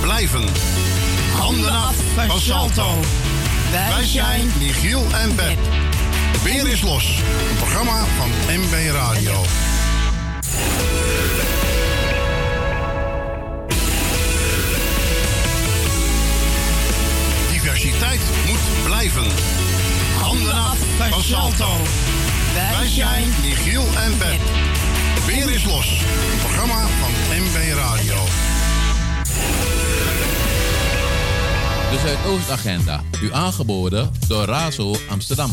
blijven. Handen af van Salto. Wij zijn Michiel en Beb. Weer is los. Een programma van MB Radio. Diversiteit moet blijven. Handen af van Salto. Wij zijn Michiel en Beb. Weer is los. Een programma van MB Radio. De Zuidoostagenda. U aangeboden door Razo Amsterdam.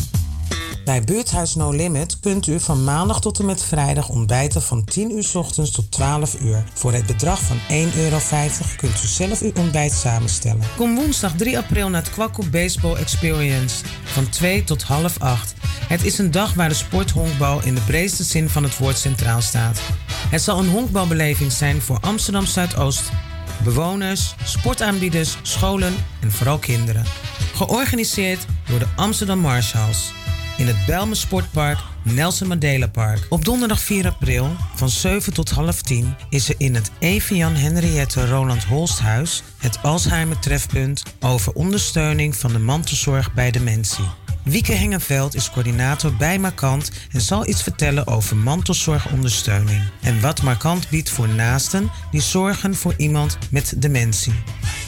Bij Buurthuis No Limit kunt u van maandag tot en met vrijdag ontbijten van 10 uur s ochtends tot 12 uur. Voor het bedrag van 1,50 euro kunt u zelf uw ontbijt samenstellen. Kom woensdag 3 april naar het Kwakko Baseball Experience van 2 tot half 8. Het is een dag waar de sporthonkbal in de breedste zin van het woord centraal staat. Het zal een honkbalbeleving zijn voor Amsterdam Zuidoost, bewoners, sportaanbieders, scholen en vooral kinderen. Georganiseerd door de Amsterdam Marshals in het Belme Sportpark Nelson Mandela Park. Op donderdag 4 april van 7 tot half 10 is er in het Evian Henriette Roland Holsthuis het Alzheimer trefpunt over ondersteuning van de mantelzorg bij dementie. Wieke Hengenveld is coördinator bij Markant en zal iets vertellen over mantelzorgondersteuning en wat Markant biedt voor naasten die zorgen voor iemand met dementie.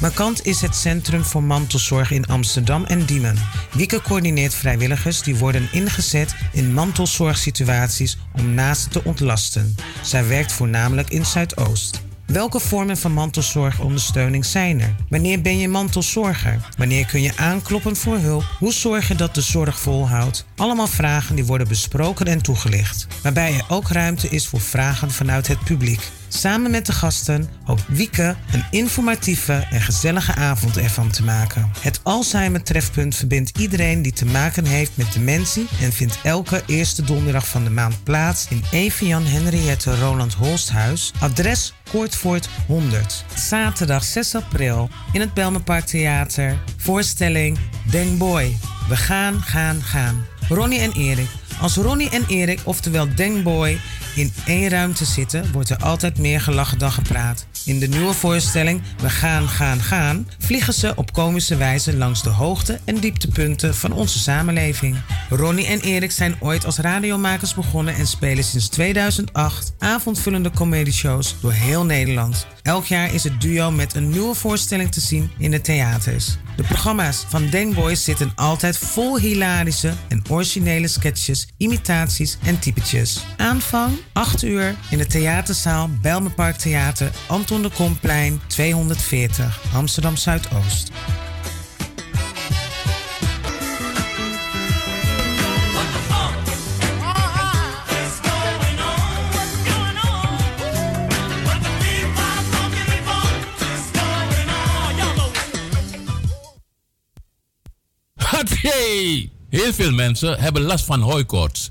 Markant is het centrum voor mantelzorg in Amsterdam en Diemen. Wieke coördineert vrijwilligers die worden ingezet in mantelzorgsituaties om naasten te ontlasten. Zij werkt voornamelijk in Zuidoost. Welke vormen van mantelzorgondersteuning zijn er? Wanneer ben je mantelzorger? Wanneer kun je aankloppen voor hulp? Hoe zorg je dat de zorg volhoudt? Allemaal vragen die worden besproken en toegelicht. Waarbij er ook ruimte is voor vragen vanuit het publiek. Samen met de gasten hoopt Wieke een informatieve en gezellige avond ervan te maken. Het Alzheimer Trefpunt verbindt iedereen die te maken heeft met dementie en vindt elke eerste donderdag van de maand plaats in Evian Henriette Roland Holsthuis, adres Koortvoort 100. Zaterdag 6 april in het Belmenpark Theater. Voorstelling Deng Boy. We gaan, gaan, gaan. Ronnie en Erik. Als Ronnie en Erik, oftewel Deng Boy, in één ruimte zitten, wordt er altijd meer gelachen dan gepraat. In de nieuwe voorstelling We gaan, gaan, gaan vliegen ze op komische wijze langs de hoogte- en dieptepunten van onze samenleving. Ronnie en Erik zijn ooit als radiomakers begonnen en spelen sinds 2008 avondvullende comedieshows door heel Nederland. Elk jaar is het duo met een nieuwe voorstelling te zien in de theaters. De programma's van Deng Boys zitten altijd vol hilarische en originele sketches, imitaties en typetjes. Aanvang 8 uur in de theaterzaal Belmenpark Theater Anton de Komplein 240 Amsterdam Zuidoost. Hatjee! Heel veel mensen hebben last van hooikoorts.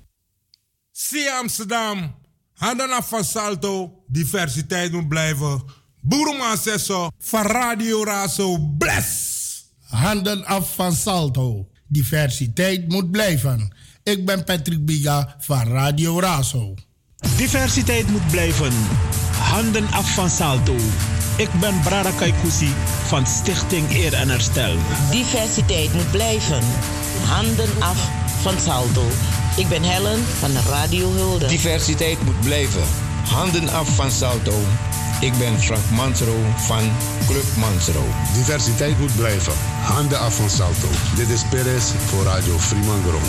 Zie Amsterdam, handen af van Salto, diversiteit moet blijven. Boeruma Sesso, van Radio Razo, bless! Handen af van Salto, diversiteit moet blijven. Ik ben Patrick Biga van Radio Razo. Diversiteit moet blijven. Handen af van Salto. Ik ben Brada Kaikousi van Stichting Eer en Herstel. Diversiteit moet blijven. Handen af van Salto. Ik ben Helen van Radio Hulde. Diversiteit moet blijven. Handen af van Salto. Ik ben Frank Mansro van Club Mansro. Diversiteit moet blijven. Handen af van Salto. Dit is Perez voor Radio Fremangrom.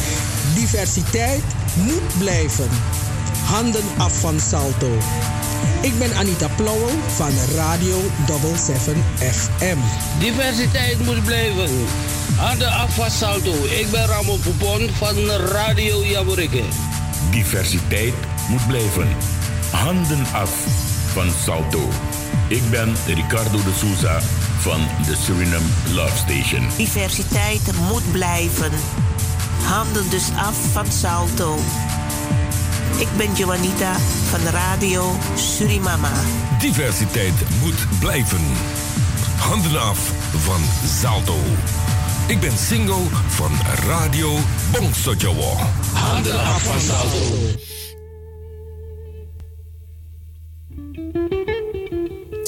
Diversiteit moet blijven. Handen af van Salto. Ik ben Anita Plauwel van Radio 77 FM. Diversiteit moet blijven. Handen af van Salto. Ik ben Ramon Poupon van Radio Jaburike. Diversiteit moet blijven. Handen af van Salto. Ik ben Ricardo de Souza van de Suriname Love Station. Diversiteit moet blijven. Handen dus af van Salto. Ik ben Joanita van Radio Surimama. Diversiteit moet blijven. Handen af van Salto. Ik ben single van Radio Bongsojowo. Handen af van Salto.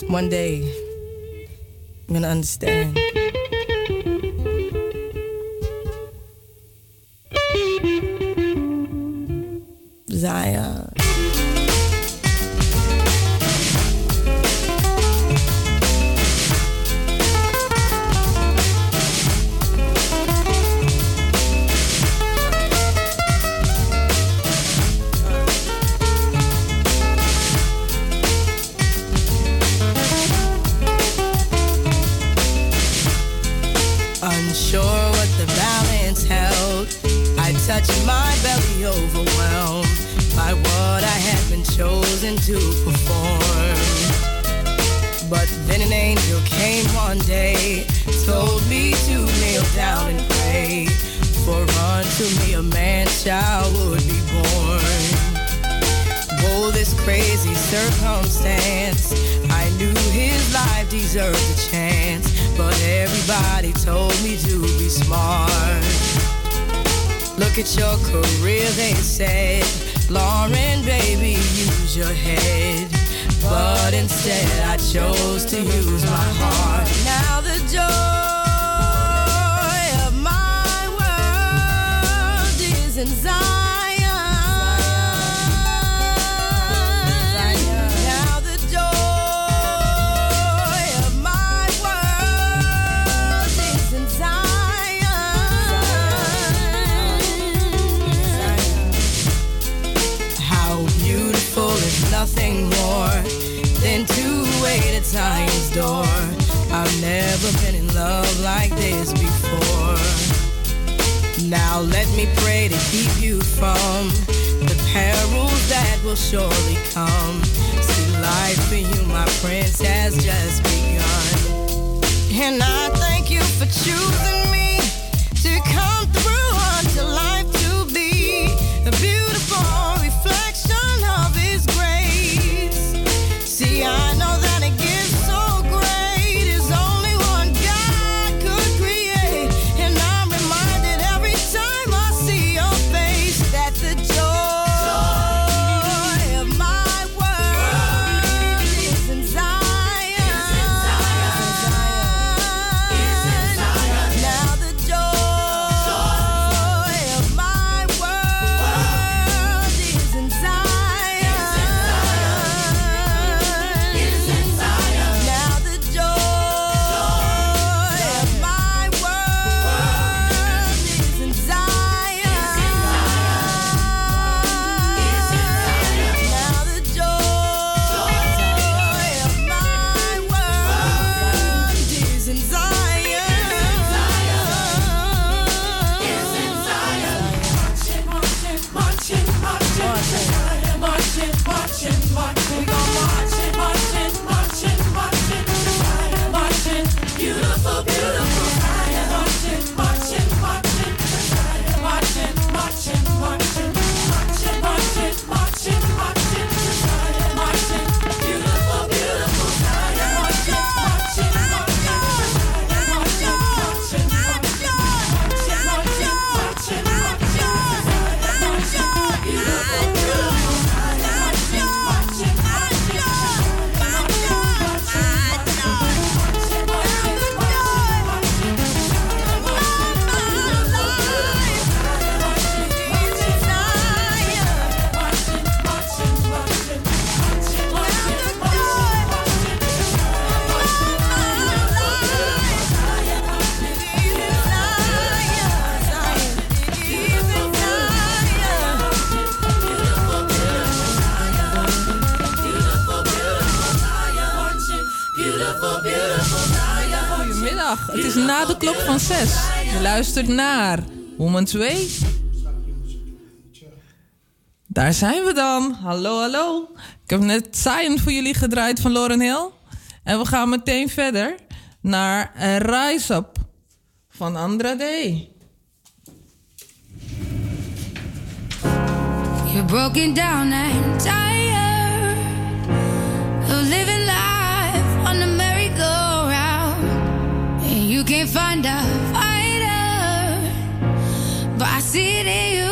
One day, I'm gonna understand. Zion. I my belly overwhelmed by what I had been chosen to perform. But then an angel came one day, told me to kneel down and pray, for unto me a man child would be born. Oh, this crazy circumstance, I knew his life deserved a chance, but everybody told me to be smart. Look at your career, they said. Lauren, baby, use your head. But instead, I chose to use my heart. Now the joy of my world is in love like this before. Now let me pray to keep you from the perils that will surely come. See, life for you, my prince, has just begun. And I thank you for choosing Je luistert naar Woman 2. Daar zijn we dan. Hallo, hallo. Ik heb net Zion voor jullie gedraaid van Lauren Hill. En we gaan meteen verder naar Rise Up van Andrade. You're broken down and tired. Can't find a fighter, but I see it in you.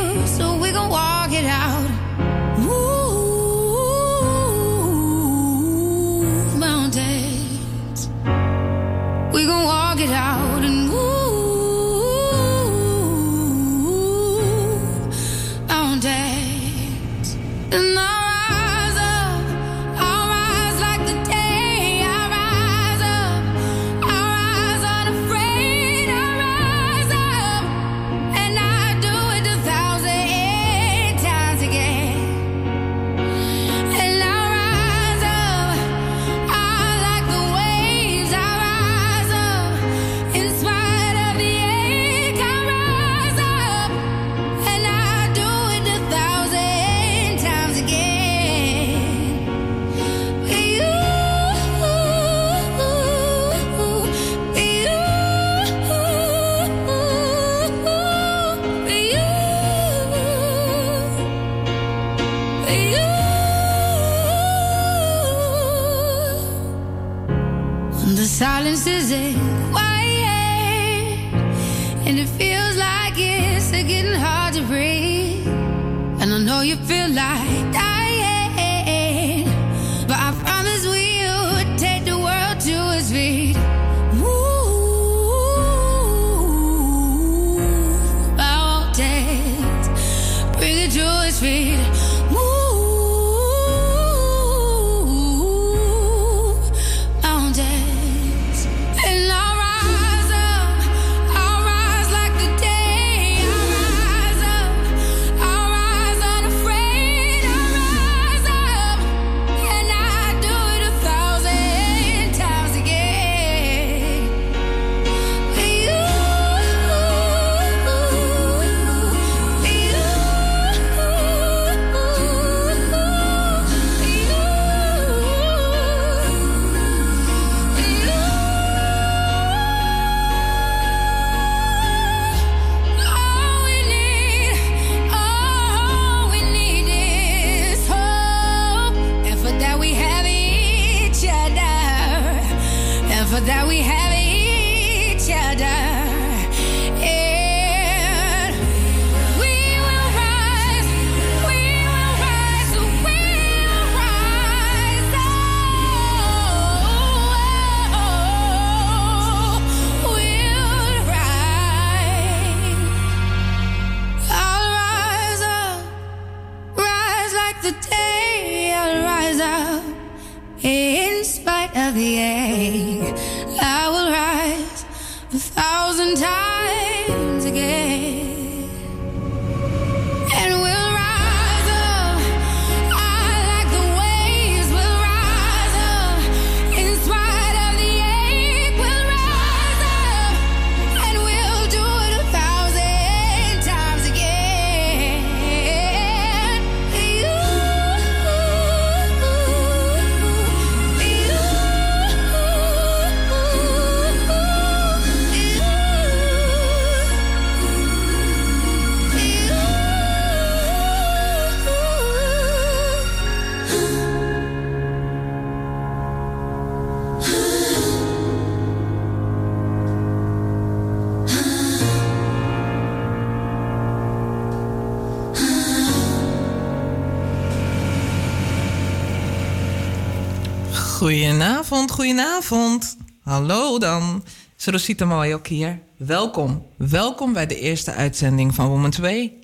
Goedenavond, goedenavond. Hallo dan. Is Rosita ook hier. Welkom. Welkom bij de eerste uitzending van Woman 2.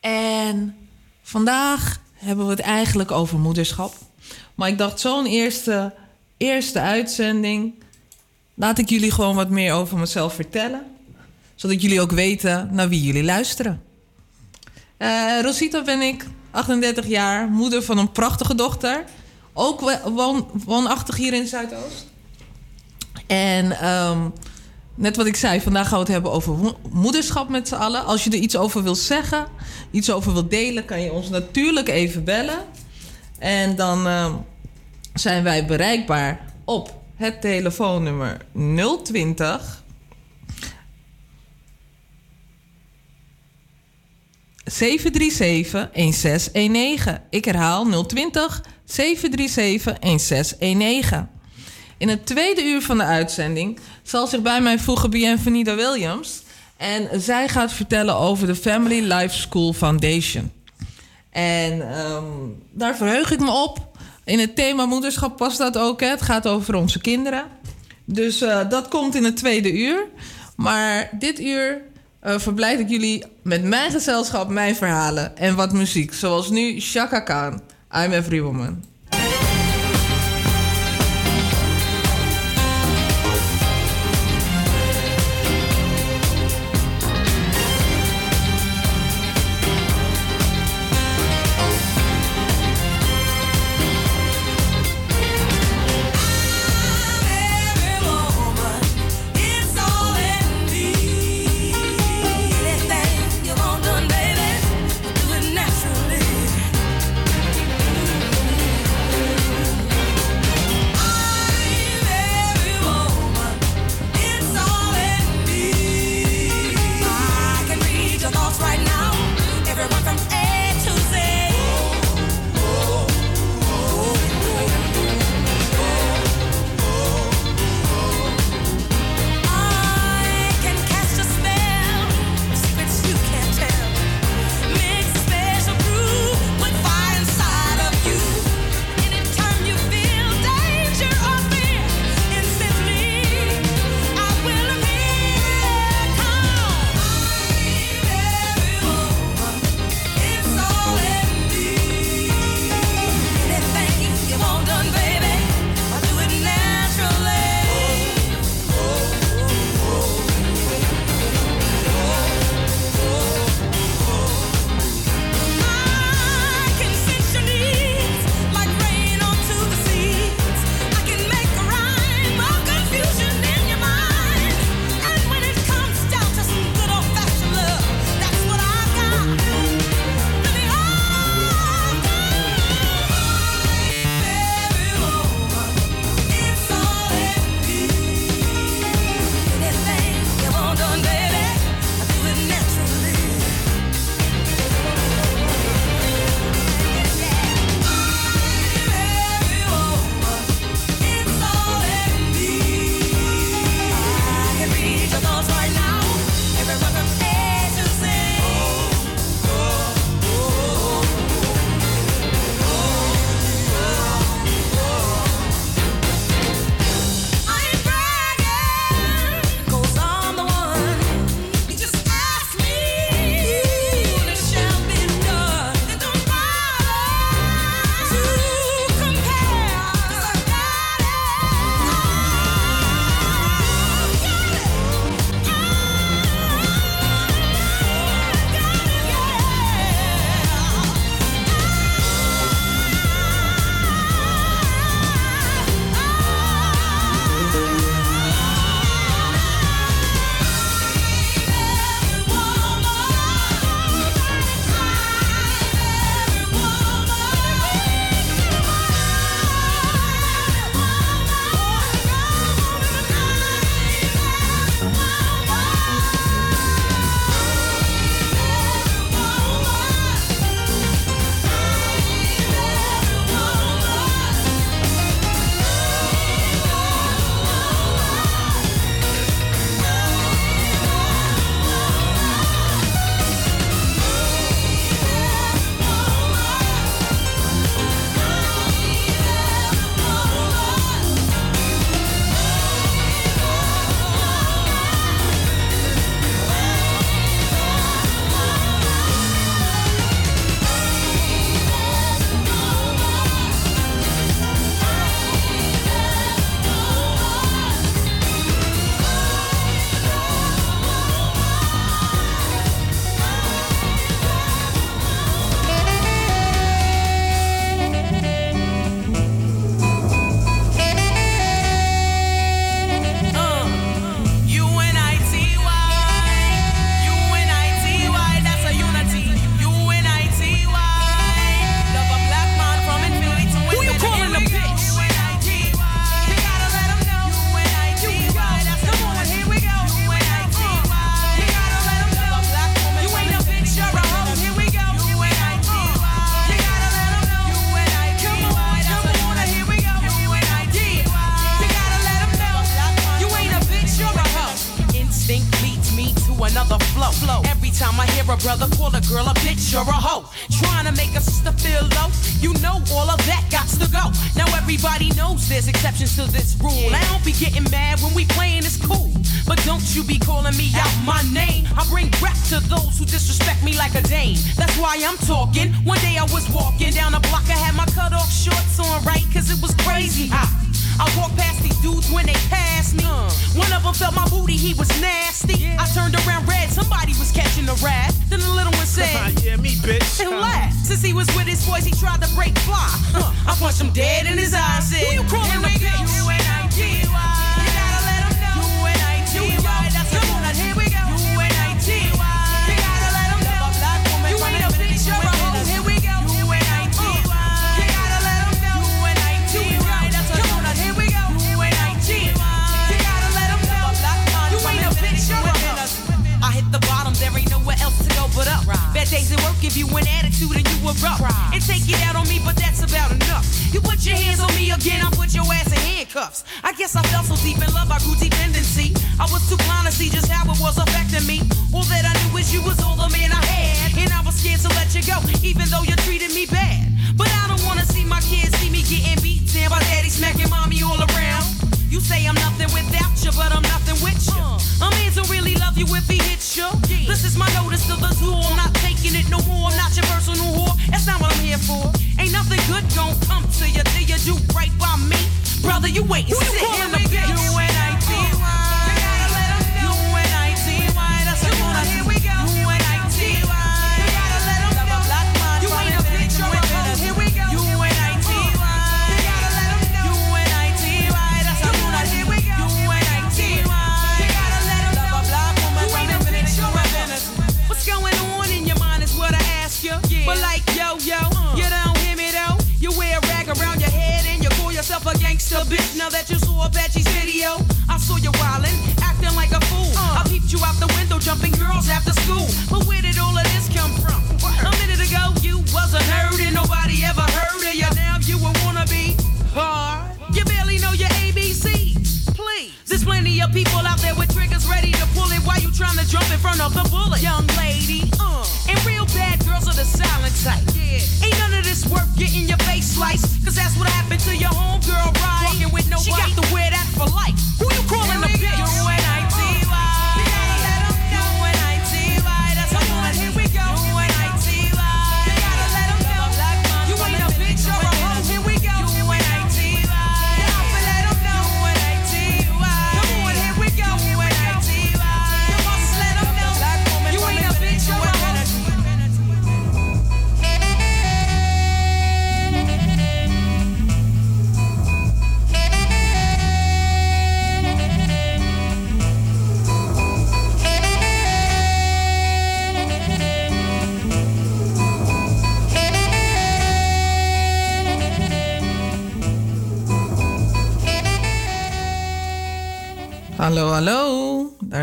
En vandaag hebben we het eigenlijk over moederschap. Maar ik dacht, zo'n eerste, eerste uitzending. Laat ik jullie gewoon wat meer over mezelf vertellen. Zodat jullie ook weten naar wie jullie luisteren. Uh, Rosita ben ik, 38 jaar, moeder van een prachtige dochter ook woon, woonachtig hier in Zuidoost. En ehm, net wat ik zei, vandaag gaan we het hebben over moederschap met z'n allen. Als je er iets over wil zeggen, iets over wil delen, kan je ons natuurlijk even bellen. En dan ehm, zijn wij bereikbaar op het telefoonnummer 020 737 1619. Ik herhaal 020 737 1619. In het tweede uur van de uitzending zal zich bij mij voegen Bienvenida Williams. En zij gaat vertellen over de Family Life School Foundation. En ehm, daar verheug ik me op. In het thema moederschap past dat ook. Hè? Het gaat over onze kinderen. Dus eh, dat komt in het tweede uur. Maar dit uur eh verblijd ik jullie met mijn gezelschap, mijn verhalen en wat muziek. Zoals nu Shaka Khan, I'm a free woman.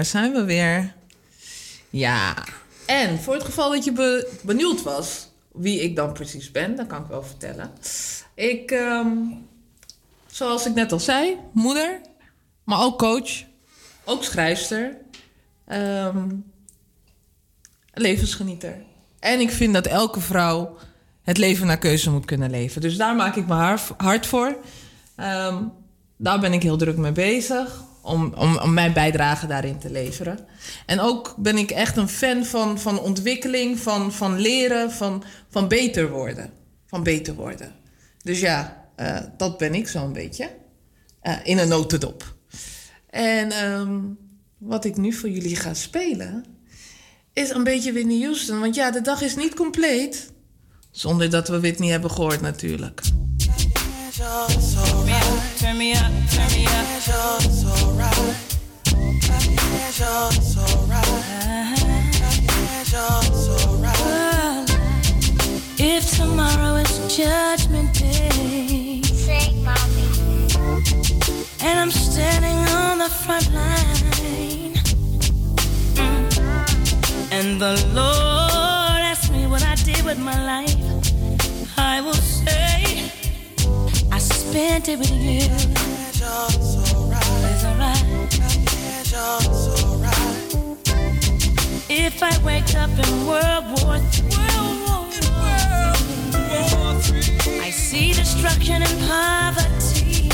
zijn we weer. Ja. En voor het geval dat je benieuwd was wie ik dan precies ben, dan kan ik wel vertellen. Ik, ehm, zoals ik net al zei, moeder, maar ook coach, ook schrijfster, um, levensgenieter. En ik vind dat elke vrouw het leven naar keuze moet kunnen leven. Dus daar maak ik me hard voor. Ehm, daar ben ik heel druk mee bezig. Om, om, om, mijn bijdrage daarin te leveren. En ook ben ik echt een fan van, van ontwikkeling, van, van leren, van, van beter worden. Van beter worden. Dus ja, eh, dat ben ik zo'n beetje. Eh, in een notendop. En ehm, wat ik nu voor jullie ga spelen, is een beetje Whitney Houston. Want ja, de dag is niet compleet zonder dat we Whitney hebben gehoord natuurlijk. If tomorrow is Judgment Day, and I'm standing on the front line, mm, and the Lord asks me what I did with my life, I will say spent it with you. It's alright. If I wake up in World War III, I see destruction and poverty.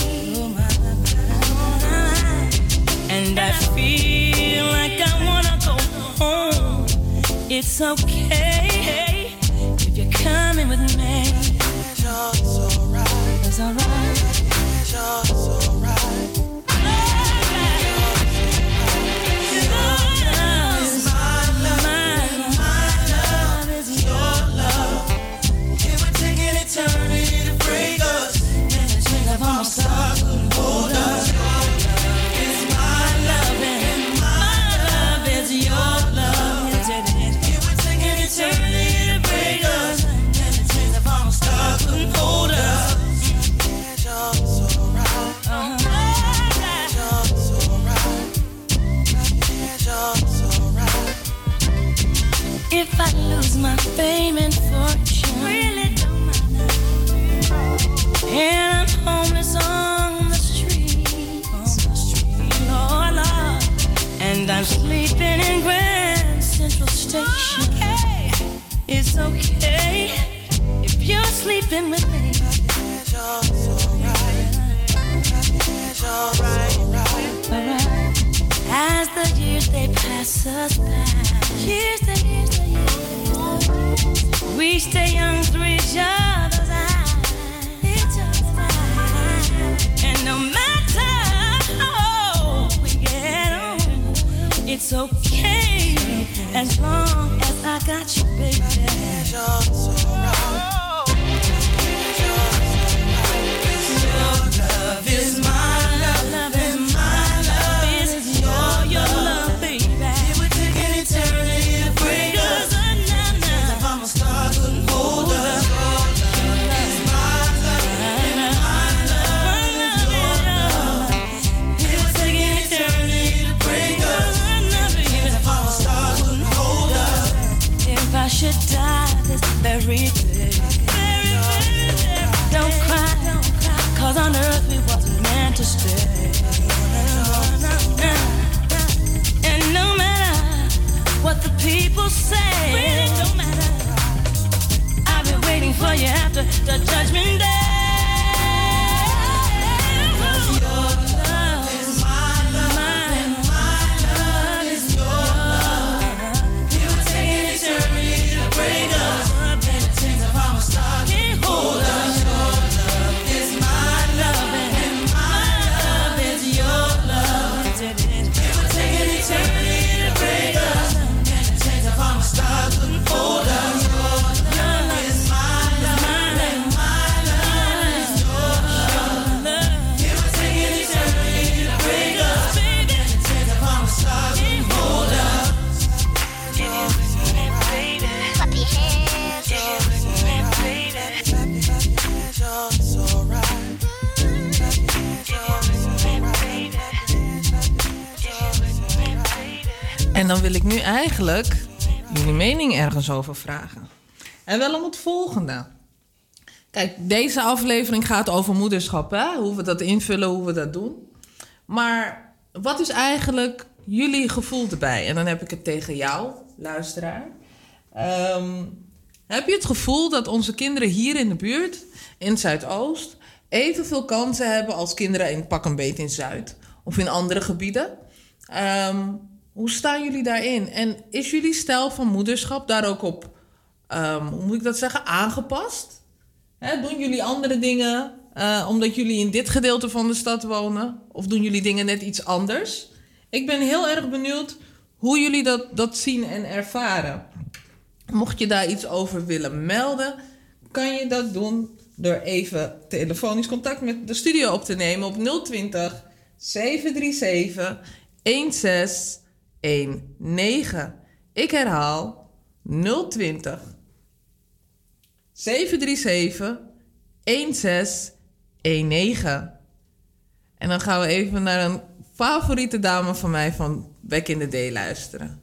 And I feel like I wanna go home. It's okay if you're coming with me. It's alright. It's alright. It's alright. Years the years the years, we stay young through. Each other's eyes. And no matter how we get on, it's okay as long as I got you, baby. Very don't cry, cause on earth we wasn't meant to stay. And no matter what the people say, really don't matter. I've been waiting for you after the judgment eigenlijk jullie mening ergens over vragen. En wel om het volgende. Kijk, deze aflevering gaat over moederschap, hè? hoe we dat invullen, hoe we dat doen. Maar wat is eigenlijk jullie gevoel erbij? En dan heb ik het tegen jou, luisteraar. Ehm, heb je het gevoel dat onze kinderen hier in de buurt, in Zuidoost, evenveel kansen hebben als kinderen in pak een beet in Zuid of in andere gebieden? Ehm, hoe staan jullie daarin? En is jullie stijl van moederschap daar ook op, ehm, hoe moet ik dat zeggen, aangepast? Hè, doen jullie andere dingen eh, omdat jullie in dit gedeelte van de stad wonen? Of doen jullie dingen net iets anders? Ik ben heel erg benieuwd hoe jullie dat, dat zien en ervaren. Mocht je daar iets over willen melden, kan je dat doen door even telefonisch contact met de studio op te nemen op 020 737 1619. Ik herhaal 020 737 1619. En dan gaan we even naar een favoriete dame van mij van Back in the Day luisteren.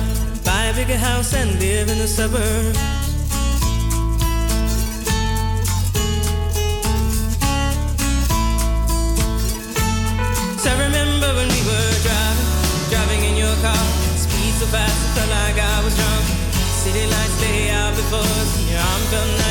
buy a bigger house and live in the suburbs. So I remember when we were driving, driving in your car. Speed so fast, I felt like I was drunk. City lights lay out before us. and Your arm felt nice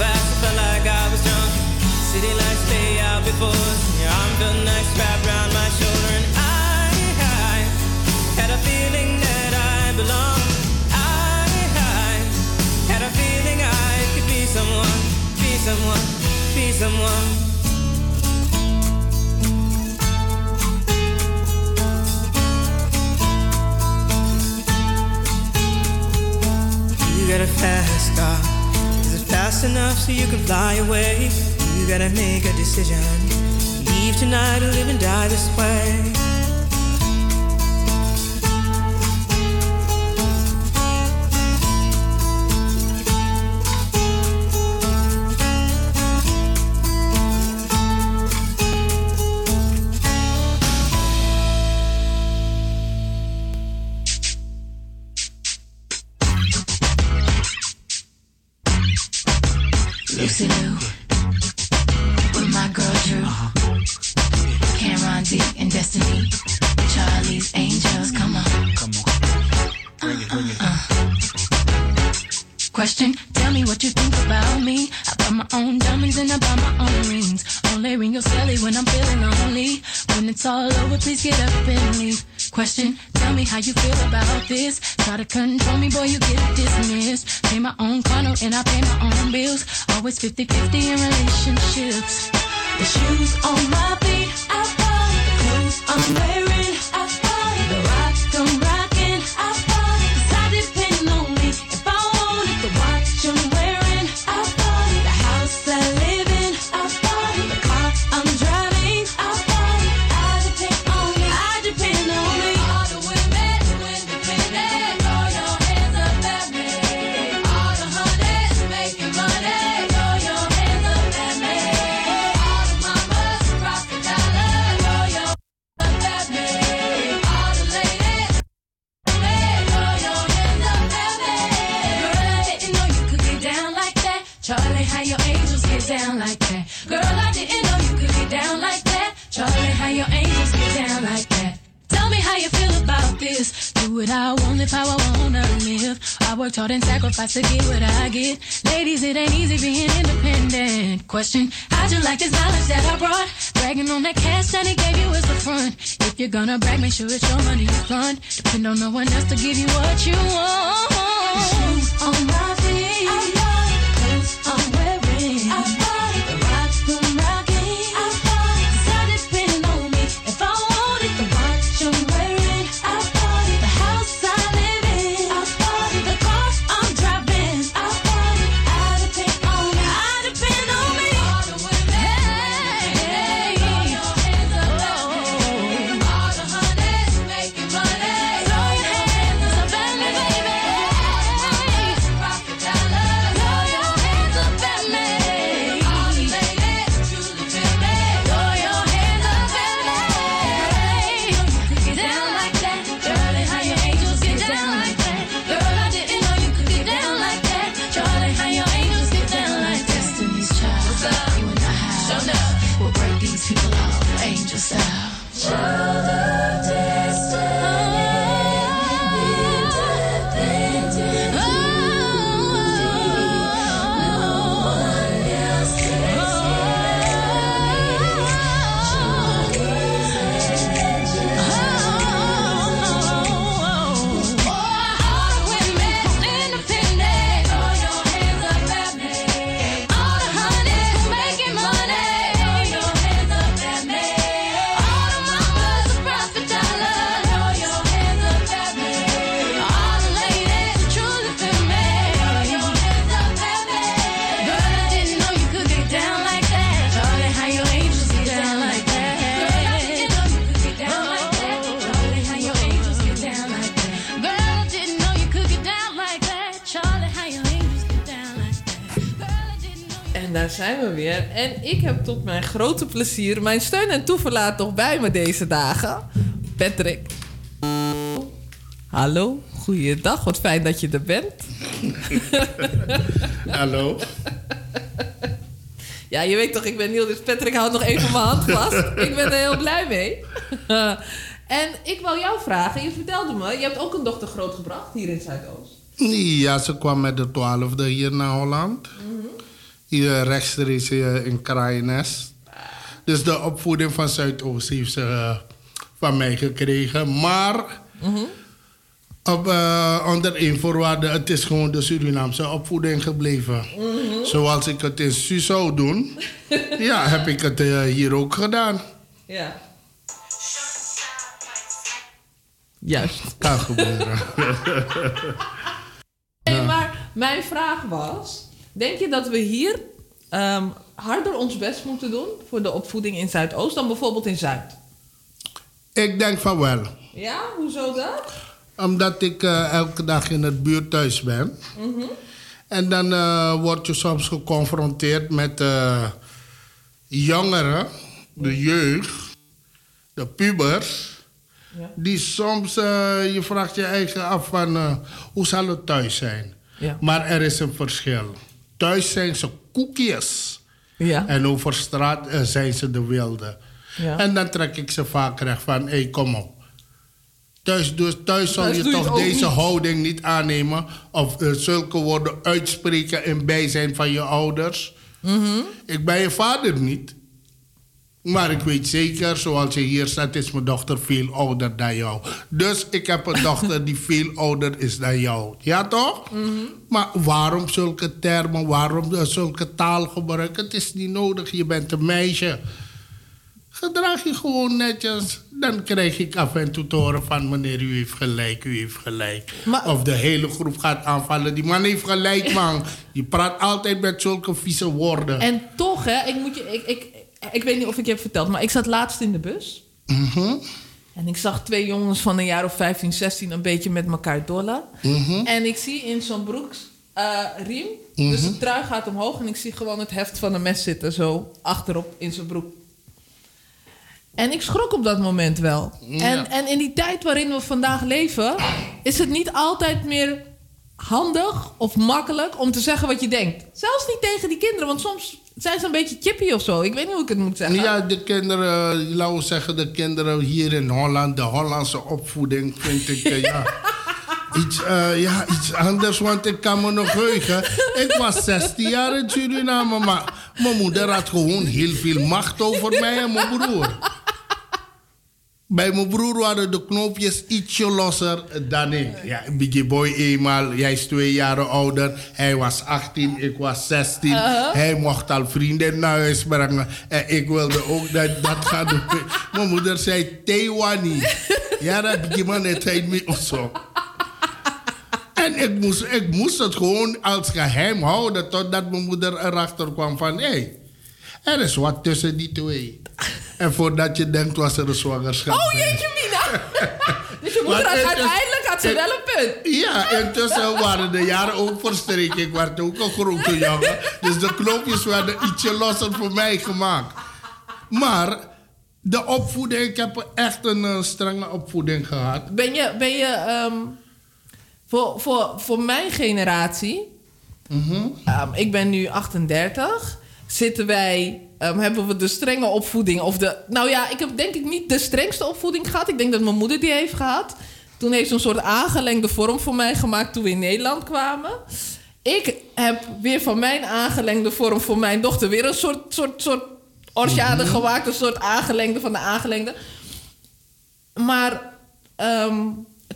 Fast, I felt like I was drunk. City lights lay out before us. Your arm felt nice wrapped around my shoulder. And I, I had a feeling that I belonged. I, I had a feeling I could be someone, be someone, be someone. You got a fast car. Fast enough so you can fly away? You gotta make a decision. Leave tonight or live and die this way. Question, tell me how you feel about this. Try to control me, boy, you get dismissed. Pay my own condo and I pay my own bills. Always 50-50 in relationships. The shoes on my feet, I it. The clothes I'm wearing, I Hard and sacrificed to get what I get. Ladies, it ain't easy being independent. Question, how'd you like this knowledge that I brought? Bragging on that cash that he gave you is the front. If you're gonna brag, make sure it's your money you fund. Depend on no one else to give you what you want. Shoes on my feet. Zijn we weer. En ik heb tot mijn grote plezier mijn steun en toeverlaat nog bij me deze dagen. Patrick. Hallo, goeiedag. Wat fijn dat je er bent. Hallo. Ja, je weet toch, ik ben nieuw, dus Patrick houdt nog even mijn hand vast. ik ben er heel blij mee. en ik wil jou vragen, je vertelde me, je hebt ook een dochter grootgebracht hier in Zuidoost. Ja, ze kwam met de twaalfde hier naar Holland. Hier rechtstreeks eh, in Kraaienest. Dus de opvoeding van Zuidoost heeft ze eh, van mij gekregen. Maar op, eh, onder één voorwaarde, het is gewoon de Surinaamse opvoeding gebleven. Zoals ik het in Su zou doen, ja, heb ik het eh, hier ook gedaan. Ja. Juist. Kan gebeuren. Hey, maar mijn vraag was: denk je dat we hier ehm, harder ons best moeten doen voor de opvoeding in Zuidoost dan bijvoorbeeld in Zuid? ik denk van wel. Ja, hoezo dat? Omdat ik eh, elke dag in het buurthuis ben. Mhm. En dan eh, word je soms geconfronteerd met eh, jongeren, de jeugd, de pubers. Ja. Die soms, je vraagt je eigen af van hoe zal het thuis zijn? Ja. Maar er is een verschil. Thuis zijn ze koekjes. Ja. En over straat eh, zijn ze de wilde. Ja. En dan trek ik ze vaak recht van, hé, hey, kom op. Thuis, dus, thuis Thuis je toch deze niet. houding niet aannemen of eh, zulke woorden uitspreken in bijzijn van je ouders. Mhm. Ik ben je vader niet. Maar ik weet zeker, zoals je hier staat, is mijn dochter veel ouder dan jou. Dus ik heb een dochter die veel ouder is dan jou. Ja, toch? Mhm. Maar waarom zulke termen, waarom eh, zulke taalgebruik? Het is niet nodig, je bent een meisje. Gedraag je gewoon netjes. Dan krijg ik af en toe te horen van meneer, u heeft gelijk, u heeft gelijk. of de hele groep gaat aanvallen. Die man heeft gelijk, man. Je praat altijd met zulke vieze woorden. En toch, hè, ik, moet je, ik, ik, ik weet niet of ik je heb verteld, maar ik zat laatst in de bus. Mhm. En ik zag twee jongens van een jaar of 15, 16 een beetje met elkaar dollen. Mhm. En ik zie in zo'n broeksriem, riem, Mhm. dus de trui gaat omhoog en ik zie gewoon het heft van een mes zitten, zo achterop in zijn broek. En ik schrok op dat moment wel. Ja. En, en in die tijd waarin we vandaag leven, is het niet altijd meer handig of makkelijk om te zeggen wat je denkt. Zelfs niet tegen die kinderen, want soms zijn ze een beetje chippy of zo. Ik weet niet hoe ik het moet zeggen. Ja, de kinderen, laten we zeggen, de kinderen hier in Holland, de Hollandse opvoeding, vind ik eh, ja, iets, eh, ja, iets anders. Want ik kan me nog heugen. Ik was 16 jaar in Suriname, maar mijn moeder had gewoon heel veel macht over mij en mijn broer. Bij mijn broer waren de knoopjes ietsje losser dan ik. Ja, Biggie Boy eenmaal, jij is twee jaar ouder. Hij was 18, ik was 16. Uh-huh. Hij mocht al vrienden naar huis brengen. En ik wilde ook dat, dat gaan doen. Mijn moeder zei, Taiwani. Ja, dat Biggie man het me of zo. En ik moest, ik moest het gewoon als geheim houden... totdat mijn moeder erachter kwam van... hé, hey, er is wat tussen die twee. En voordat je denkt was er een zwangerschap. Oh jeetje mina! dus je moeder had uiteindelijk had ze wel een punt. Ja, intussen waren de jaren ook verstreken. Ik werd ook een grote jongen. Dus de knoopjes werden ietsje losser voor mij gemaakt. Maar de opvoeding, ik heb echt een eh, strenge opvoeding gehad. Ben je, ben je ehm, voor, voor, voor mijn generatie, ehm, ik ben nu 38, zitten wij, ehm, hebben we de strenge opvoeding of de, nou ja, ik heb denk ik niet de strengste opvoeding gehad. Ik denk dat mijn moeder die heeft gehad. Toen heeft ze een soort aangelengde vorm voor mij gemaakt toen we in Nederland kwamen. Ik heb weer van mijn aangelengde vorm voor mijn dochter weer een soort, soort, soort orchade Mhm. gemaakt. Een soort aangelengde van de aangelengde. Maar ehm,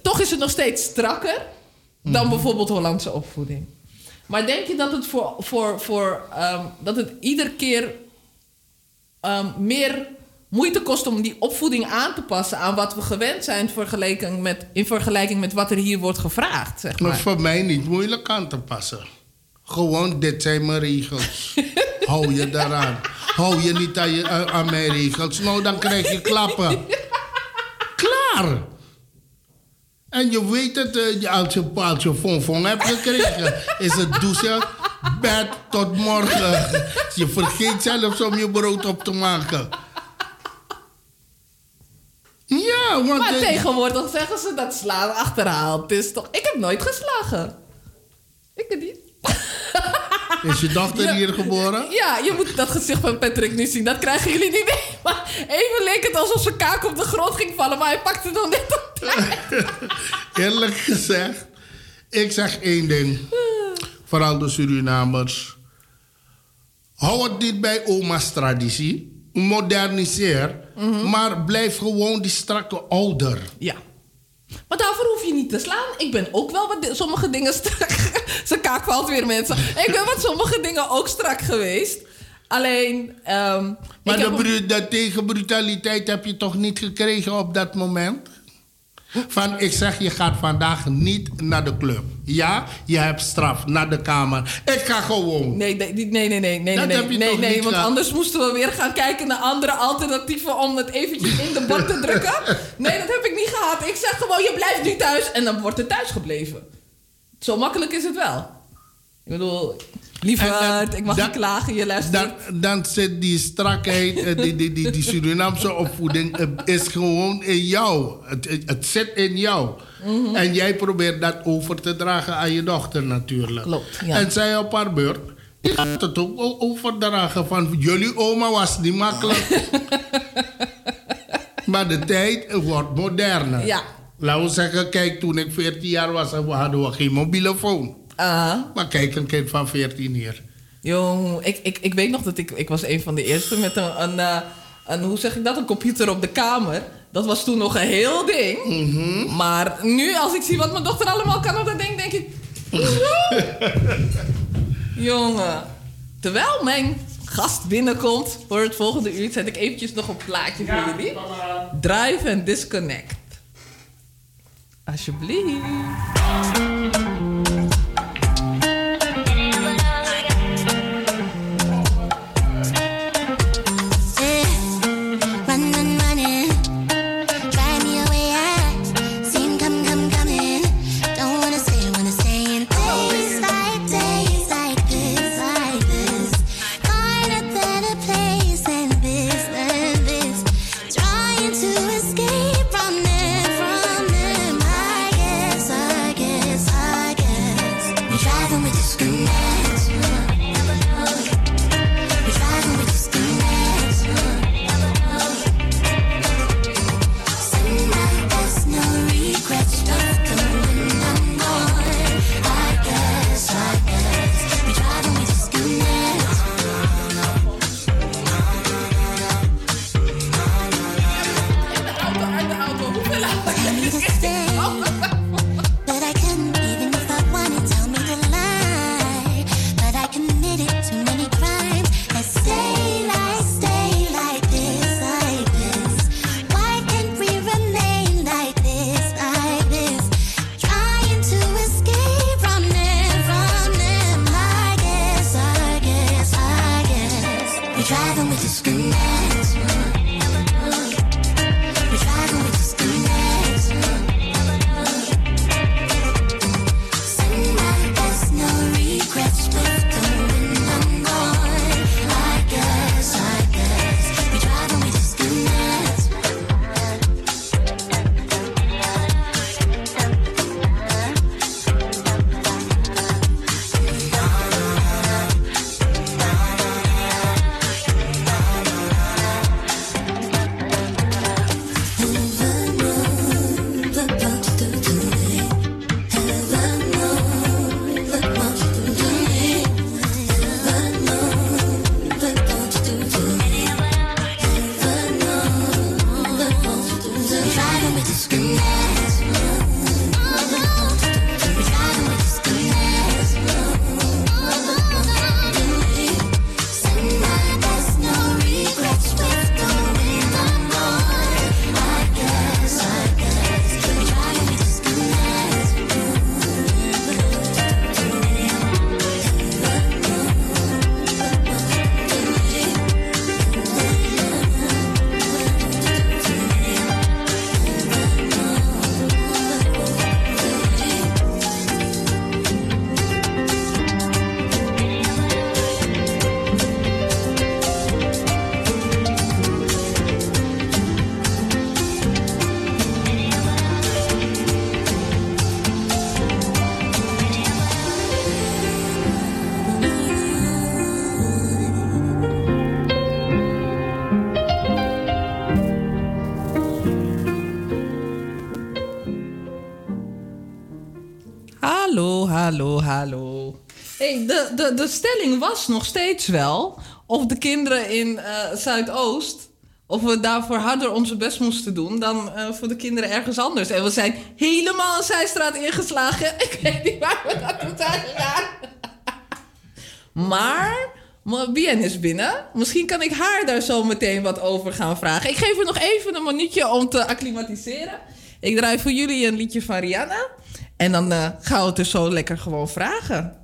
toch is het nog steeds strakker dan bijvoorbeeld Hollandse opvoeding. Maar denk je dat het voor, voor, voor ehm, dat het iedere keer ehm, meer moeite kost om die opvoeding aan te passen aan wat we gewend zijn vergeleken met, in vergelijking met wat er hier wordt gevraagd? Zeg Maar maar. voor mij niet moeilijk aan te passen. Gewoon, dit zijn mijn regels. Hou je daaraan. Hou je niet aan, je, aan- aan mijn regels. Nou, dan krijg je klappen. Klaar. En je weet het, eh, je- als je, als je fonfon hebt gekregen, is het douchen, bed tot morgen. Je vergeet zelfs om je brood op te maken. Ja, want... maar tegenwoordig zeggen ze dat slaan achterhaalt. is toch... Ik heb nooit geslagen. Ik het niet. Is je dochter hier geboren? Ja, je moet dat gezicht van Patrick nu zien. Dat krijgen jullie niet mee. Maar even leek het alsof zijn kaak op de grond ging vallen. Maar hij pakte nog net op tijd. Eerlijk gezegd, ik zeg één ding. Vooral de Surinamers. Hou het niet bij oma's traditie. Moderniseer. Maar blijf gewoon die strakke ouder. Ja. Maar daarvoor hoef je niet te slaan. Ik ben ook wel wat di- sommige dingen strak. Zijn kaak valt weer mensen. Ik ben wat sommige dingen ook strak geweest. Alleen. ehm, Maar ik de, heb- bru- de tegenbrutaliteit heb je toch niet gekregen op dat moment? Van, ik zeg, je gaat vandaag niet naar de club. Ja, je hebt straf, naar de kamer. Ik ga gewoon. Nee, nee, nee, nee, nee, nee, nee, Dat nee, heb je nee, toch nee, niet want anders moesten we weer gaan kijken naar andere alternatieven om het eventjes in de bak te drukken. Nee, dat heb ik niet gehad. Ik zeg gewoon, je blijft nu thuis en dan wordt het thuis gebleven. Zo makkelijk is het wel. Ik bedoel, lieverd, ik mag niet klagen, je luistert. Dan, dan zit die strakheid, eh, die, die, die, die Surinaamse opvoeding, eh, is gewoon in jou. Het, zit in jou. Mhm. En jij probeert dat over te dragen aan je dochter natuurlijk. Klopt, ja. En zij op haar beurt, die gaat het ook overdragen van jullie oma was niet makkelijk. maar de tijd wordt moderner. Ja. Laten we zeggen, kijk, toen ik 14 jaar was, hadden we geen mobiele phone. Maar kijk, een kind van 14 hier. Jong, ik, ik, ik weet nog dat ik... Ik was een van de eerste met een, een, eh, een... Hoe zeg ik dat? Een computer op de kamer. Dat was toen nog een heel ding. Maar nu, als ik zie wat mijn dochter allemaal kan op dat ding, denk ik... Jongen. Terwijl mijn gast binnenkomt voor het volgende uur... zet ik eventjes nog een plaatje voor jullie. Drive and disconnect. Alsjeblieft. asking de, de, de stelling was nog steeds wel of de kinderen in eh, Zuidoost. of we daarvoor harder onze best moesten doen dan eh, voor de kinderen ergens anders. En we zijn helemaal een zijstraat ingeslagen. Ik weet niet waar we naartoe zijn gegaan. maar. Bien is binnen. Misschien kan ik haar daar zo meteen wat over gaan vragen. Ik geef er nog even een minuutje om te acclimatiseren. Ik draai voor jullie een liedje van Rihanna. En dan eh, gaan we het dus zo lekker gewoon vragen.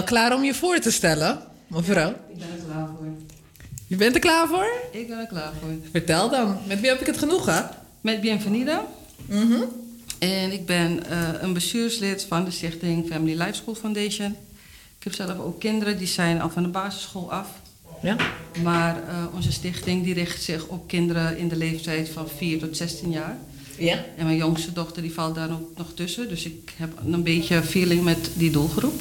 Al klaar om je voor te stellen, mevrouw? Ik ben er klaar voor. Je bent er klaar voor? Ik ben er klaar voor. Vertel dan. Met wie heb ik het genoegen? Met Bienvenida. Mhm. En ik ben eh, een bestuurslid van de stichting Family Life School Foundation. Ik heb zelf ook kinderen die zijn al van de basisschool af. Ja. Maar eh, onze stichting die richt zich op kinderen in de leeftijd van 4 tot 16 jaar. Ja. En mijn jongste dochter die valt daar ook nog tussen. Dus ik heb een beetje feeling met die doelgroep.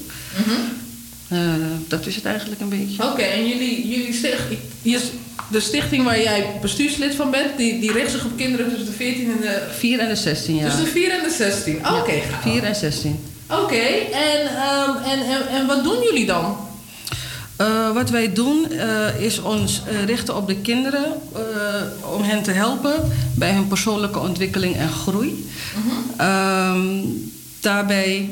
Eh, dat is het eigenlijk een beetje. Oké, en jullie, jullie stichting, de stichting waar jij bestuurslid van bent, die, die richt zich op kinderen tussen de 14 en de... 4 en de 16 jaar. Tussen de 4 en de 16. Oké, Ja, gaaf. 4 en 16. Oké, en, ehm, en, en, en wat doen jullie dan? Eh, wat wij doen eh, is ons richten op de kinderen om hen te helpen bij hun persoonlijke ontwikkeling en groei. Ehm, daarbij,